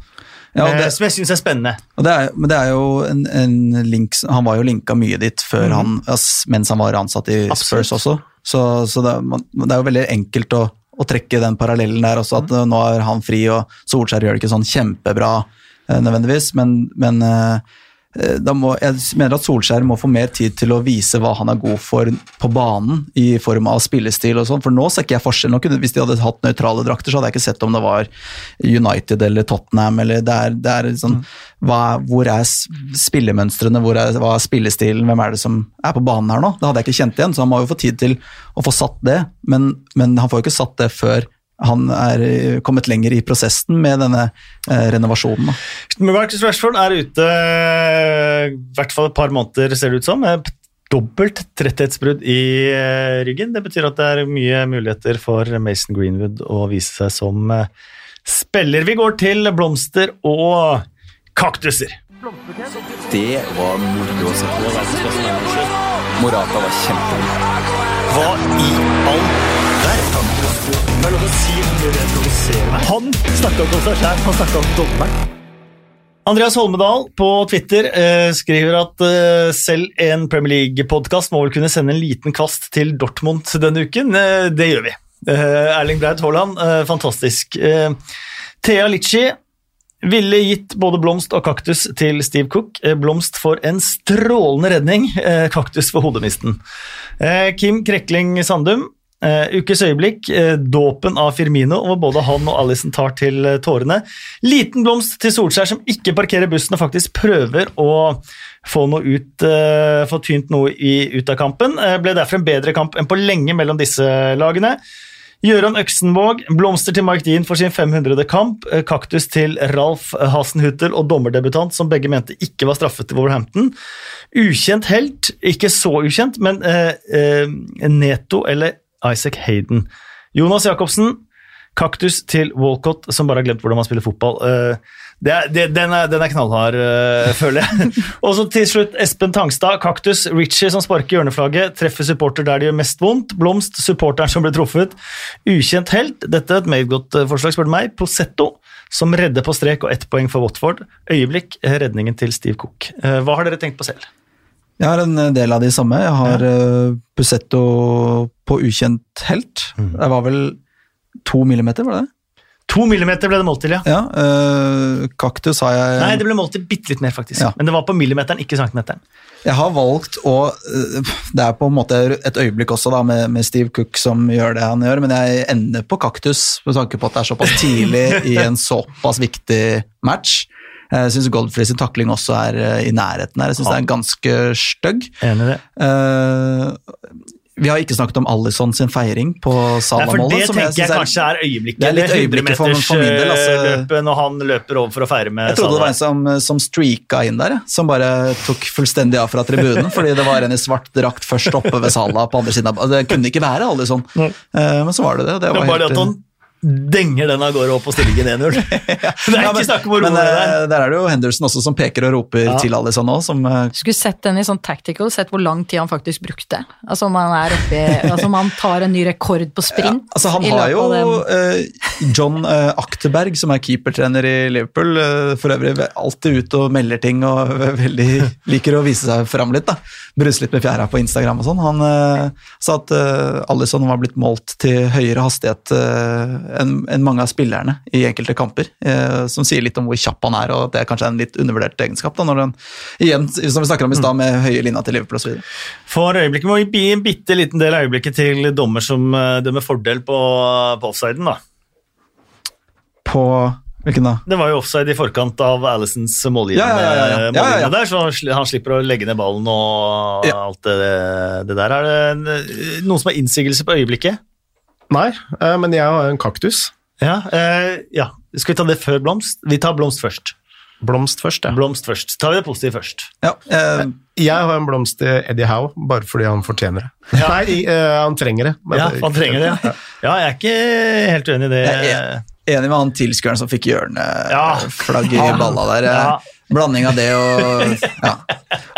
Ja, eh, det- som jeg syns er spennende. Det er, men det er jo en, en link Han var jo linka mye dit før han, mens han var ansatt i Absolutt. Spurs også. Så, så det, det er jo veldig enkelt å, å trekke den parallellen der også, at mm. nå er han fri, og Solskjær gjør det ikke sånn kjempebra eh, nødvendigvis, men, men eh, eh, må, jeg mener at Solskjær må få mer tid til å vise hva han er god for på banen, i form av spillestil og sånn, for nå ser ikke jeg forskjell. Kunne, hvis de hadde hatt nøytrale drakter, så hadde jeg ikke sett om det var United eller Tottenham, eller det er, det er sånn, hva, hvor er spillemønstrene, hvor er, hva er spillestilen, hvem er det som er på banen her nå? Det hadde jeg ikke kjent igjen, så han må jo få tid til å få satt det, men, men han får jo ikke satt det før han er eh, kommet lenger i prosessen med denne eh, renovasjonen. Da. Marcus Rashford er ute eh, i hvert fall et par måneder, ser det ut som. med Dobbelt tretthetsbrudd i eh, ryggen. Det betyr at det er mye muligheter for Mason Greenwood å vise seg som eh, spiller. Vi går til blomster og kaktuser. Det var moro å se på. Morata var kjempegod. Hva i all verden? Han snakka om seg sjæl, han snakka om dommeren. Andreas Holmedal på Twitter eh, skriver at eh, selv en Premier League-podkast må vel kunne sende en liten kvast til Dortmund denne uken. Eh, det gjør vi. Eh, Erling Braut Haaland, eh, fantastisk. Eh, Thea Litchi ville gitt både blomst og kaktus til Steve Cook. Blomst for en strålende redning, kaktus for hodemisten. Kim Krekling Sandum, eh, ukes øyeblikk, uh, dåpen av Firmino, hvor både han og Alison tar til eh, tårene. Liten blomst til Solskjær, som ikke parkerer bussen og faktisk prøver å få noe ut, få tynt noe i, ut av kampen. Ble derfor en bedre kamp enn på lenge mellom disse lagene. Gøran Øksenvåg, blomster til Mike Dean for sin 500. kamp, kaktus til Ralf Hasenhuttel og dommerdebutant, som begge mente ikke var straffet til Wolverhampton. Ukjent helt, ikke så ukjent, men Neto eller Isaac Hayden. Jonas Jacobsen, kaktus til Walcott, som bare har glemt hvordan man spiller fotball. Eh, det er, det, den, er, den er knallhard, eh, føler jeg. Og så til slutt Espen Tangstad, kaktus. Richie som sparker hjørneflagget, treffer supporter der det gjør mest vondt. Blomst, supporteren som ble truffet. Ukjent helt. Dette er et meget godt eh, forslag, spør du meg. Posetto som redder på strek og ett poeng for Watford. Øyeblikk, redningen til Steve Cook. Hva har dere tenkt på selv? Jeg har en eh, del av de samme. Jeg har ja. Busetto på ukjent helt. Det var vel to millimeter, var det det? To millimeter ble det målt til, ja. Ja, øh, kaktus har jeg Nei, det ble målt til bitte litt mer, faktisk. Ja. Men det var på millimeteren, ikke centimeteren. Jeg har valgt å Det er på en måte et øyeblikk også da, med, med Steve Cook som gjør det han gjør, men jeg ender på kaktus med tanke på at det er såpass tidlig i en såpass viktig match. Jeg syns Goldfrey sin takling også er øh, i nærheten her. Jeg syns Ja. det er ganske stygg. Enig i det. Eh, vi har ikke snakket om Allison sin feiring på Salah-målet. det tenker jeg, jeg er- kanskje er øyeblikket. Det er litt øyeblikket for- for min del, altså. 100-metersløpet når han løper over for å feire med Jeg trodde det var en som, som streaka inn der, som bare tok fullstendig av fra tribunen, fordi det var en i svart drakt først oppe ved Sala på andre siden av Det kunne ikke være Alison, Eh, men så var det det. Det det Det var bare det helt, at han denger den av gårde opp på stillingen 1-0. Det er Ja, ikke snakk om hvor roe rolig det er. eh, der er det jo Henderson også som peker og roper Ja. til Alison nå, som eh, Skulle sett den i sånn tactical, sett hvor lang tid han faktisk brukte. Altså om han er oppi, altså om han tar en ny rekord på sprint. Altså, han har jo uh, John uh, Akterberg, som er keepertrener i Liverpool, uh, for øvrig alltid ute og melder ting og veldig liker å vise seg fram litt. da. Bruse litt med fjæra på Instagram og sånn. Han sa at uh, Alison var blitt målt til høyere hastighet enn en mange av spillerne i enkelte kamper, eh, som sier litt om hvor kjapp han er, og at det er kanskje en litt undervurdert egenskap. da, når han, igjen, som vi snakker om i stad, med høye linja til Liverpool osv. For øyeblikket må vi gi en bitte liten del av øyeblikket til dommer som eh, dømmer fordel på, på offsiden. da. På hvilken da? Det var jo offside i forkant av Alisons målgivende Ja, ja, ja, der, så han slipper å legge ned ballen og alt det, det der. Er det noen som har innsigelse på øyeblikket? Nei, eh, men jeg har en kaktus. Ja, eh, ja. Skal vi ta det før blomst? Vi tar blomst først. Blomst først, ja. Blomst først. Tar vi det positive først. Ja, eh, Jeg har en blomst til Eddie Howe, bare fordi han fortjener det. Ja. Nei, eh, han trenger det. Ja, han trenger det. Ja. ja, jeg er ikke helt uenig i det. Jeg er enig med han tilskueren som fikk Ja. hjørneflagg i balla der. eh, Ja. Blanding av det og ja.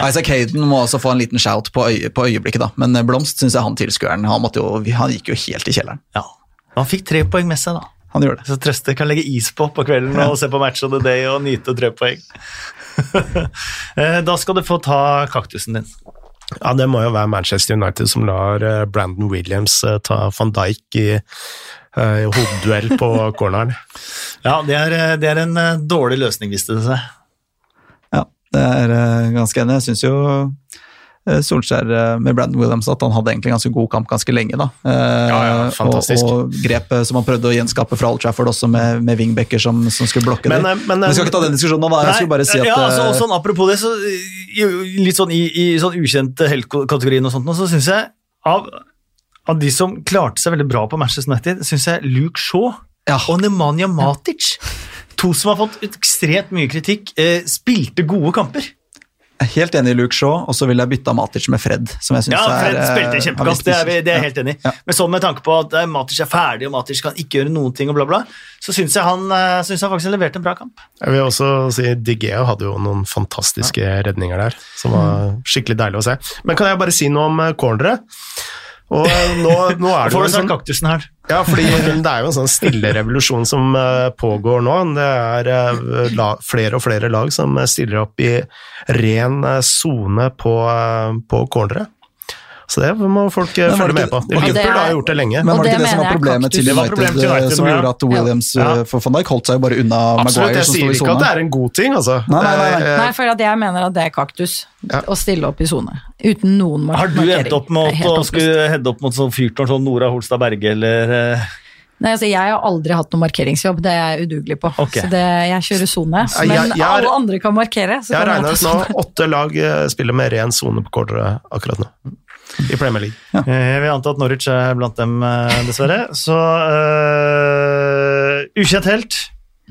Isaac Hayden må også få en liten shout på, øye, på øyeblikket, da. Men eh, Blomst syns jeg han tilskueren han, måtte jo, han gikk jo helt i kjelleren. Ja. Han fikk tre poeng med seg, da. Han gjorde det. Så trøste kan legge is på på kvelden og se på Match of the Day og nyte tre poeng. Eh, da skal du få ta kaktusen din. Ja, det må jo være Manchester United som lar eh, Brandon Williams eh, ta van Dijk i eh, hodeduell på corneren. Ja, det er, eh, det er en eh, dårlig løsning, viste det seg. Ja, det er eh, ganske enig. Jeg syns jo eh, Solskjær eh, med Brandon Williams at han hadde egentlig ganske god kamp ganske lenge. da. Eh, Ja, ja, fantastisk. Og, og grepet som han prøvde å gjenskape fra Old Trafford også med, med wingbacker som, som skulle blokke Men, det. eh, men, Men jeg skal ikke ta den diskusjonen nå, da. Jeg skulle bare si at ja, altså, eh, sånn, Apropos det, så litt sånn i, i sånn ukjent heltkategorien og sånt, så syns jeg av, av de som klarte seg veldig bra på Manchester United, syns jeg Luke Shaw Ja. og Nemanja Matic, to som har fått ekstremt mye kritikk, eh, spilte gode kamper. Er Helt enig i Luke Shaw, og så ville jeg bytte Matic med Fred. som jeg synes Ja, Fred er, eh, spilte kjempegodt, det er, vi, det er jeg helt enig i. Ja. Men sånn med tanke på at eh, Matic er ferdig, og Matic kan ikke gjøre noen ting, og bla, bla, så syns jeg, han, synes han faktisk leverte en bra kamp. Jeg vil også si Digeo hadde jo noen fantastiske redninger der, som var skikkelig deilig å se. Men kan jeg bare si noe om cornere? Og eh, nå, nå er det Får du en sagt sånn kaktusen her? Ja, fordi det er jo en sånn stille revolusjon som eh, pågår nå. Det er eh, flere og flere lag som stiller opp i ren sone på, på cornere. Så det må folk det følge med på. Liverpool har gjort det lenge. Men var det ikke det som var problemet til Det United, problemet til United eh, som gjorde at Williams Ja. eh, For van Dijk holdt seg jo bare unna Absolutt, Maguire, jeg som sto sier ikke at det er en god ting, altså. Nei, nei, nei, nei. Eh, for at jeg mener at det er kaktus Ja. å stille opp i sone. Uten noen markering. Har du endt opp med å skulle heade opp mot sånn fyrtårn sånn Nora Holstad Berge eller eh, Nei, altså Jeg har aldri hatt noen markeringsjobb, det er jeg udugelig på. Okay. Så det, jeg kjører sone. Men jeg- jeg alle andre kan markere. Så Jeg regner med at åtte lag eh, spiller med ren sone på cornere akkurat nå. I Premier League. Ja. Jeg vil anta at Norwich er blant dem, eh, dessverre. Så uh, Ukjent helt.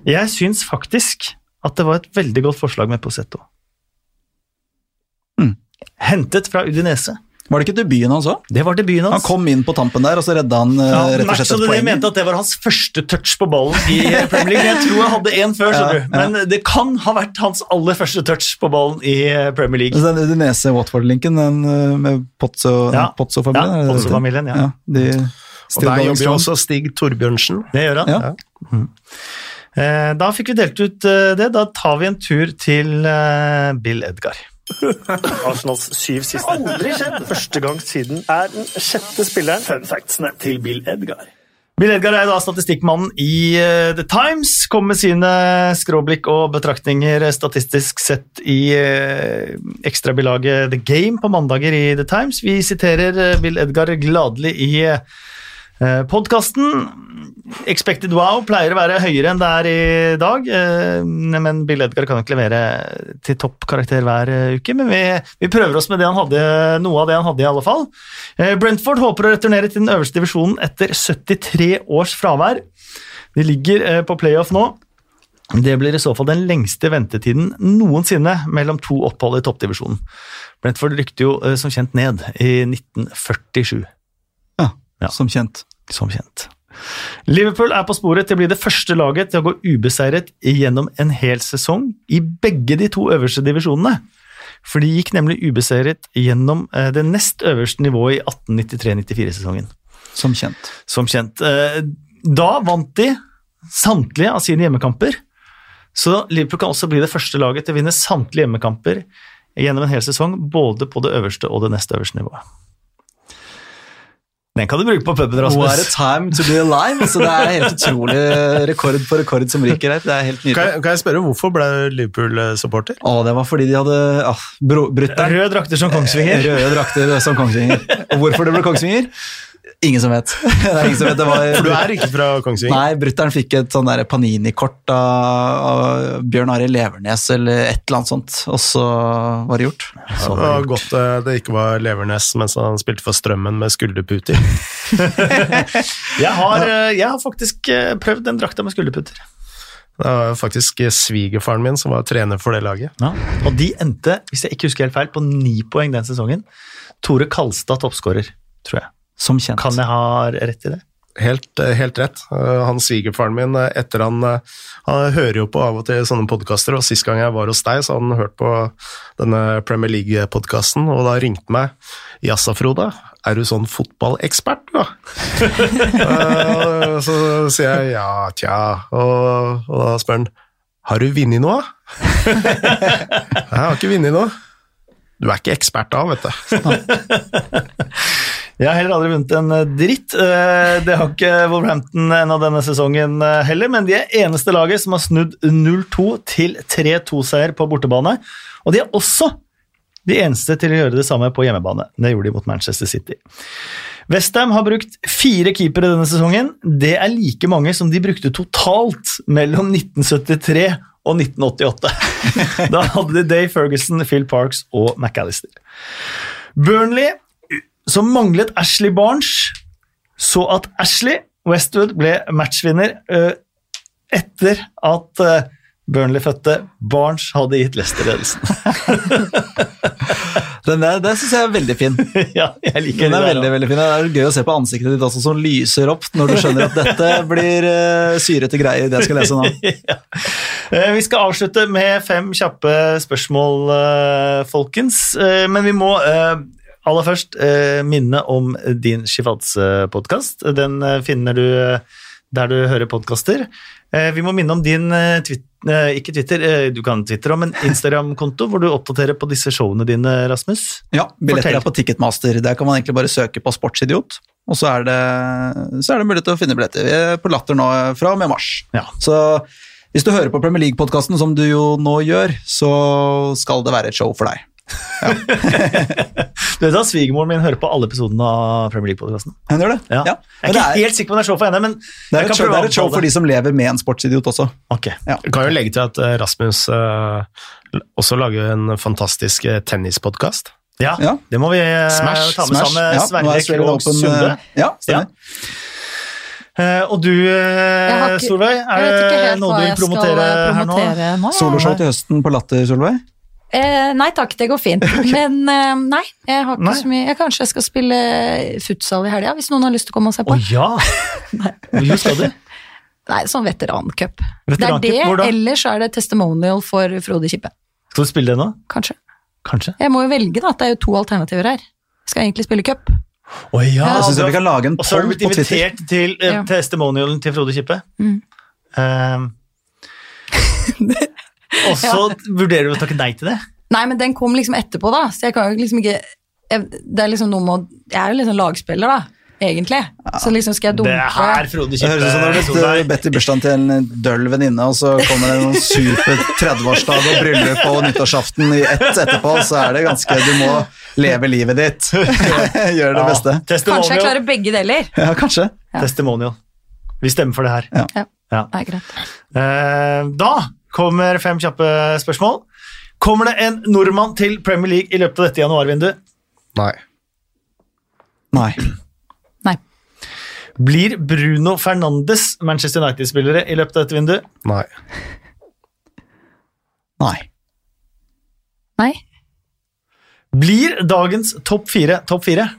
Jeg syns faktisk at det var et veldig godt forslag med Posetto. Mm. Hentet fra Udinese. Var det ikke debuten hans òg? Det var debuten hans. Han kom inn på tampen der, og så redda han eh, ja, rett og slett et poeng. Jeg mente at det var hans første touch på ballen i Premier League. Jeg tror jeg hadde én før, Ja, skjønner du. ja. men det kan ha vært hans aller første touch på ballen i Premier League. Så Den Udinese-Watford-linken den eh, med Pozzo- Ja. Pozzo-familien? Ja, Pozzo-familien, de Og der jobber jo også Stig Torbjørnsen. Det gjør han. Ja. Eh, Da fikk vi delt ut eh, det. Da tar vi en tur til eh, Bill Edgar. Arsenals syv siste. Aldri skjedd! Første gang siden er den sjette spilleren. Fun factsene til Bill Edgar. Bill Edgar er da statistikkmannen i eh, The Times. Kom med sine skråblikk og betraktninger eh, statistisk sett i uh, ekstrabilaget The Game på mandager i The Times. Vi siterer eh, Bill Edgar gladelig i uh, podkasten. Expected wow pleier å være høyere enn det er i dag, eh, men Bill Edgar kan ikke levere til toppkarakter hver eh, uke. Men vi, vi prøver oss med det han hadde, noe av det han hadde, i alle fall. Eh, Brentford håper å returnere til den øverste divisjonen etter 73 års fravær. De ligger eh, på playoff nå. Det blir i så fall den lengste ventetiden noensinne mellom to opphold i toppdivisjonen. Brentford rykte jo eh, som kjent ned i 1947, Ja, Ja. som kjent. Som kjent. Liverpool er på sporet til å bli det første laget til å gå ubeseiret gjennom en hel sesong i begge de to øverste divisjonene. For de gikk nemlig ubeseiret gjennom eh, det nest øverste nivået i 1893-94-sesongen. Som kjent. Som kjent. Eh, Da vant de samtlige av sine hjemmekamper. Så Liverpool kan også bli det første laget til å vinne samtlige hjemmekamper gjennom en hel sesong, både på det øverste og det nest øverste nivået. Den kan du bruke på puben, What a Rasmus. time to be alive! Så det er helt utrolig rekord på rekord som ryker her. Det er helt Kan nydelig. jeg, kan jeg spørre, hvorfor ble Liverpool-supporter? Å, det var fordi de hadde ah, brutt der. Røde drakter som Kongsvinger. Røde drakter som Kongsvinger. Og hvorfor det ble Kongsvinger? Ingen som vet. Det er ingen som vet. Det var, For du er ikke fra Kongsvinger? Nei, brutter'n fikk et sånn Panini-kort av, av Bjørn Arild Levernes eller et eller annet sånt, og så var det gjort. Det var godt eh, det ikke var Levernes mens han spilte for Strømmen med skulderputer. Jeg har, eh, jeg har faktisk eh, prøvd den drakta med skulderputter. Det var faktisk svigerfaren min som var trener for det laget. Ja. Og de endte, hvis jeg ikke husker helt feil, på ni poeng den sesongen. Tore Kalstad toppskårer, tror jeg. Som kjent. Kan jeg ha rett i det? Helt, eh, helt rett. Eh, Han svigerfaren min, eh, etter han Han hører jo på av og til sånne podkaster, og sist gang jeg var hos deg, så hadde han hørt på denne Premier League-podkasten, og da ringte meg. Jassa, Frode, er du sånn fotballekspert, da? Eh, så sier jeg ja, tja, og, og da spør han har du vunnet noe? jeg har ikke vunnet noe. Du er ikke ekspert da, vet du. Jeg har heller aldri vunnet en eh, dritt. Eh, Det har ikke Wolverhampton ennå denne sesongen eh, heller, men de er eneste laget som har snudd 0-2 til 3-2-seier på bortebane. Og de er også de eneste til å gjøre det samme på hjemmebane. Det gjorde de mot Manchester City. Westham har brukt fire keepere denne sesongen. Det er like mange som de brukte totalt mellom 1973 og 1988. Da hadde de Dave Ferguson, Phil Parks og McAllister. Burnley som manglet Ashley Barnes, så at Ashley Westwood ble matchvinner øh, etter at øh, Burnley fødte. Barnes hadde gitt Leicester ledelsen. Den der, der syns jeg er veldig fin. ja, jeg liker Den er det veldig, veldig fin. Det er gøy å se på ansiktet ditt også, som lyser opp når du skjønner at dette blir uh, syrete greier, det jeg skal lese nå. ja. Eh, Vi skal avslutte med fem kjappe spørsmål, eh, folkens. Men vi må aller først minne om din Shifads-podkast. Den finner du der du hører podkaster. Vi må minne om din Twitter, eh, ikke Twitter, eh, du kan Twitter men en Instagram-konto hvor du oppdaterer på disse showene dine, Rasmus. Ja, Billetter Fortell. er på Ticketmaster. Der kan man egentlig bare søke på Sportsidiot. Og så er, det, så er det mulighet til å finne billetter. Vi er på Latter nå fra og med mars. Ja. Så hvis du hører på Premier League-podkasten, som du jo nå gjør, så skal det være et show for deg. Du vet at Svigermoren min hører på alle episodene av Premier League-podkasten. Hun gjør det? Ja. Ja. Jeg er Men ikke er, helt sikker på om det er show for henne, men det er et show, det er et show for de som lever med en sportsidiot også. Ok. Jeg kan jo legge til at eh, Rasmus uh, også lager en fantastisk eh, tennispodkast. Ja, Ja. det må vi Smash, ta med Smash. sammen med Ja, Sverre er Krogh Sunde. eh, Ja, stemmer. Eh, og du, Solveig, er det noe du vil promotere, promotere her nå? nå. Soloshow til høsten på Latter, Solveig. Eh, nei takk, det går fint. Men eh, nei, jeg har ikke Nei. så mye Jeg kanskje jeg skal spille futsal i helga, hvis noen har lyst til å komme og se Å på. ja! Hvor skal du? Nei, sånn veterancup. Det er det, ellers er det testimonial for Frode Kippe. Skal du spille det nå? Kanskje. Kanskje? Jeg må jo velge, da. Det er jo to alternativer her. Jeg skal egentlig spille cup. Å ja! Jeg synes vi kan lage en og så har poll du blitt invitert til uh, Ja. testimonialen til Frode Kippe. Mm. Eh, og så vurderer du å takke nei til det? Nei, men den kom liksom etterpå, da, så jeg kan jo liksom ikke jeg, Det er liksom noe med å Jeg er jo liksom lagspiller, da. Egentlig. Så liksom skal jeg Det dumpe Det her Frode Det høres ut som du har blitt eh, bedt i bursdagen til en døll venninne, og så kommer det noen super 30-årsdag og bryllup og nyttårsaften i ett etterpå, så er det ganske Du må leve livet ditt. Gjøre det beste. Kanskje jeg klarer begge deler. Ja, kanskje. Ja. Testimonial. Vi stemmer for det her. Ja. Ja. Nei, greit. Eh, da kommer fem kjappe spørsmål. Kommer det en nordmann til Premier League i løpet av dette januarvinduet? Nei. Nei. Nei. Blir Bruno Fernandes Manchester United-spillere i løpet av dette vinduet? Nei. Nei. Nei. Blir dagens topp fire topp fire?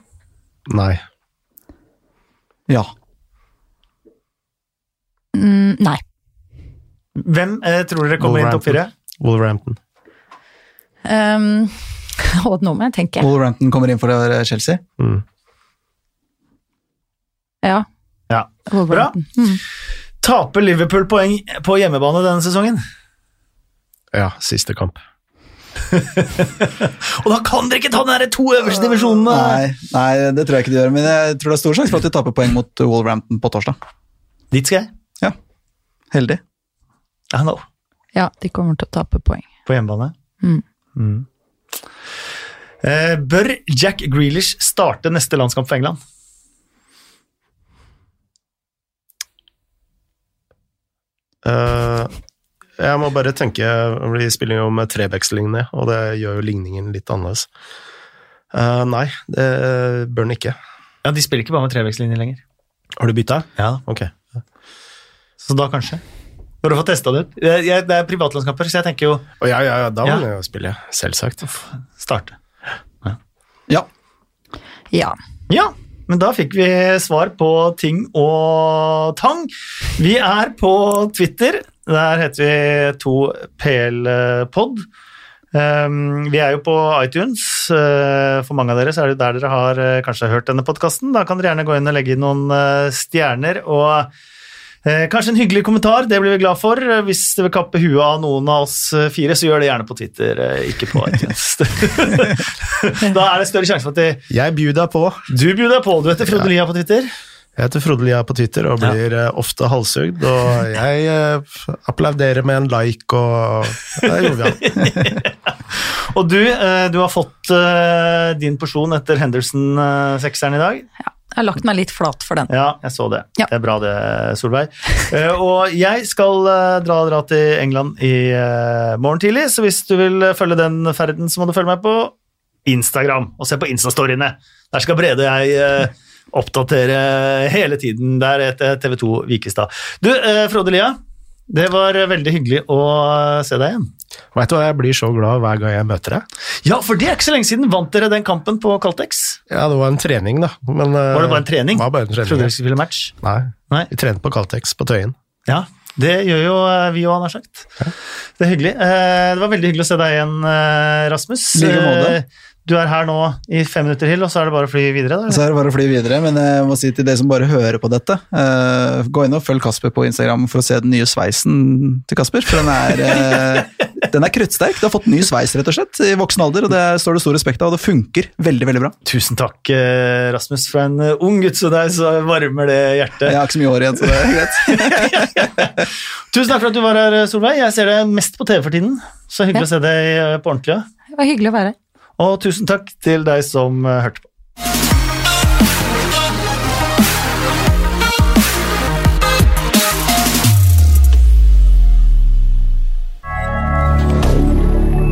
Nei. Ja. Mm, nei. Hvem eh, tror dere kommer inn topp fire? Wolverhampton. Um, og nå må jeg tenke. Wolverhampton kommer inn for Chelsea. Mm. Ja. Ja. Bra. Mm. Taper Liverpool poeng på hjemmebane denne sesongen? Ja, siste kamp. Og da kan dere ikke ta de to øverste divisjonene! Nei, nei, det tror jeg ikke de gjør, men jeg tror det er stor sjanse for at de taper poeng mot Wolverhampton på torsdag. Dit skal jeg. Ja. Heldig. I know. Ja, de kommer til å tape poeng. På hjemmebane? Mm. mm. Eh, bør Jack Grealish starte neste landskamp for England? Uh, jeg må bare tenke Vi spiller jo med trebekslignende, og det gjør jo ligningen litt annerledes. Uh, nei, det bør den ikke. Ja, De spiller ikke bare med trevekslinjer lenger. Har du bytta? Ja. Ok. Så da kanskje? For å få testa det ut. Det er privatlandskamper, så jeg tenker jo Å, ja, ja, ja, da må Ja. jo spille. Selvsagt. starte. Ja. Ja. Ja, men da fikk vi svar på ting og tang. Vi er på Twitter. Der heter vi 2PLpod. Um, vi er jo på iTunes. Uh, for mange av dere så er det der dere har uh, kanskje hørt denne podkasten. Da kan dere gjerne gå inn og legge inn noen uh, stjerner og uh, kanskje en hyggelig kommentar. Det blir vi glad for. Uh, Hvis det vil kappe huet av noen av oss uh, fire, så gjør det gjerne på Twitter, ikke på iTunes. da er det større sjanse for at de Jeg bjuda på. du bjuder deg på, du heter Frode Lia på Twitter. Jeg heter Frode Lia på Twitter og blir ja. ofte halshugd. Og jeg eh, applauderer med en like og Det er jovial. Og du, eh, du har fått eh, din porsjon etter Henderson-sekseren i dag. Jeg har lagt meg litt flat for den. Ja, jeg så det. Ja. Det er bra det, Solveig. Eh, og jeg skal eh, dra, dra til England i eh, morgen tidlig, så hvis du vil følge den ferden, så må du følge meg på Instagram og se på Instastoryene. Der skal Brede og jeg oppdatere hele tiden. Der heter TV2 Vikestad. Du, Frode Lia, det var veldig hyggelig å se deg igjen. Vet du hva, jeg blir så glad hver gang jeg møter deg. Ja, for det er ikke så lenge siden. Vant dere den kampen på Caltex? Ja, det var en trening, da. Men, Var det bare en trening? Var bare en trening. Trodde dere skulle spille match? Nei. Nei. Vi trente på Caltex på Tøyen. Ja, det gjør jo eh, vi òg, har sagt. Det er hyggelig. Eh, Det var veldig hyggelig å se deg igjen, eh, Rasmus. I like måte. Du er her nå i fem minutter til, og så er det bare å fly videre? Da, Så er det bare å fly videre, men jeg må si til dere som bare hører på dette, uh, gå inn og følg Kasper på Instagram for å se den nye sveisen til Kasper, for den er, uh, den er kruttsterk. Du har fått ny sveis, rett og slett, i voksen alder, og det står det stor respekt av, og det funker veldig, veldig bra. Tusen takk, eh, Rasmus. For en ung gutt som deg, så varmer det hjertet. Jeg har ikke så mye hår igjen, så det er greit. Tusen takk for at du var her, Solveig. Jeg ser deg mest på TV for tiden. Så hyggelig Ja. å se deg på ordentlig. Det var hyggelig å være her. Og tusen takk til deg som eh, hørte på.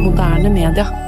Moderne media.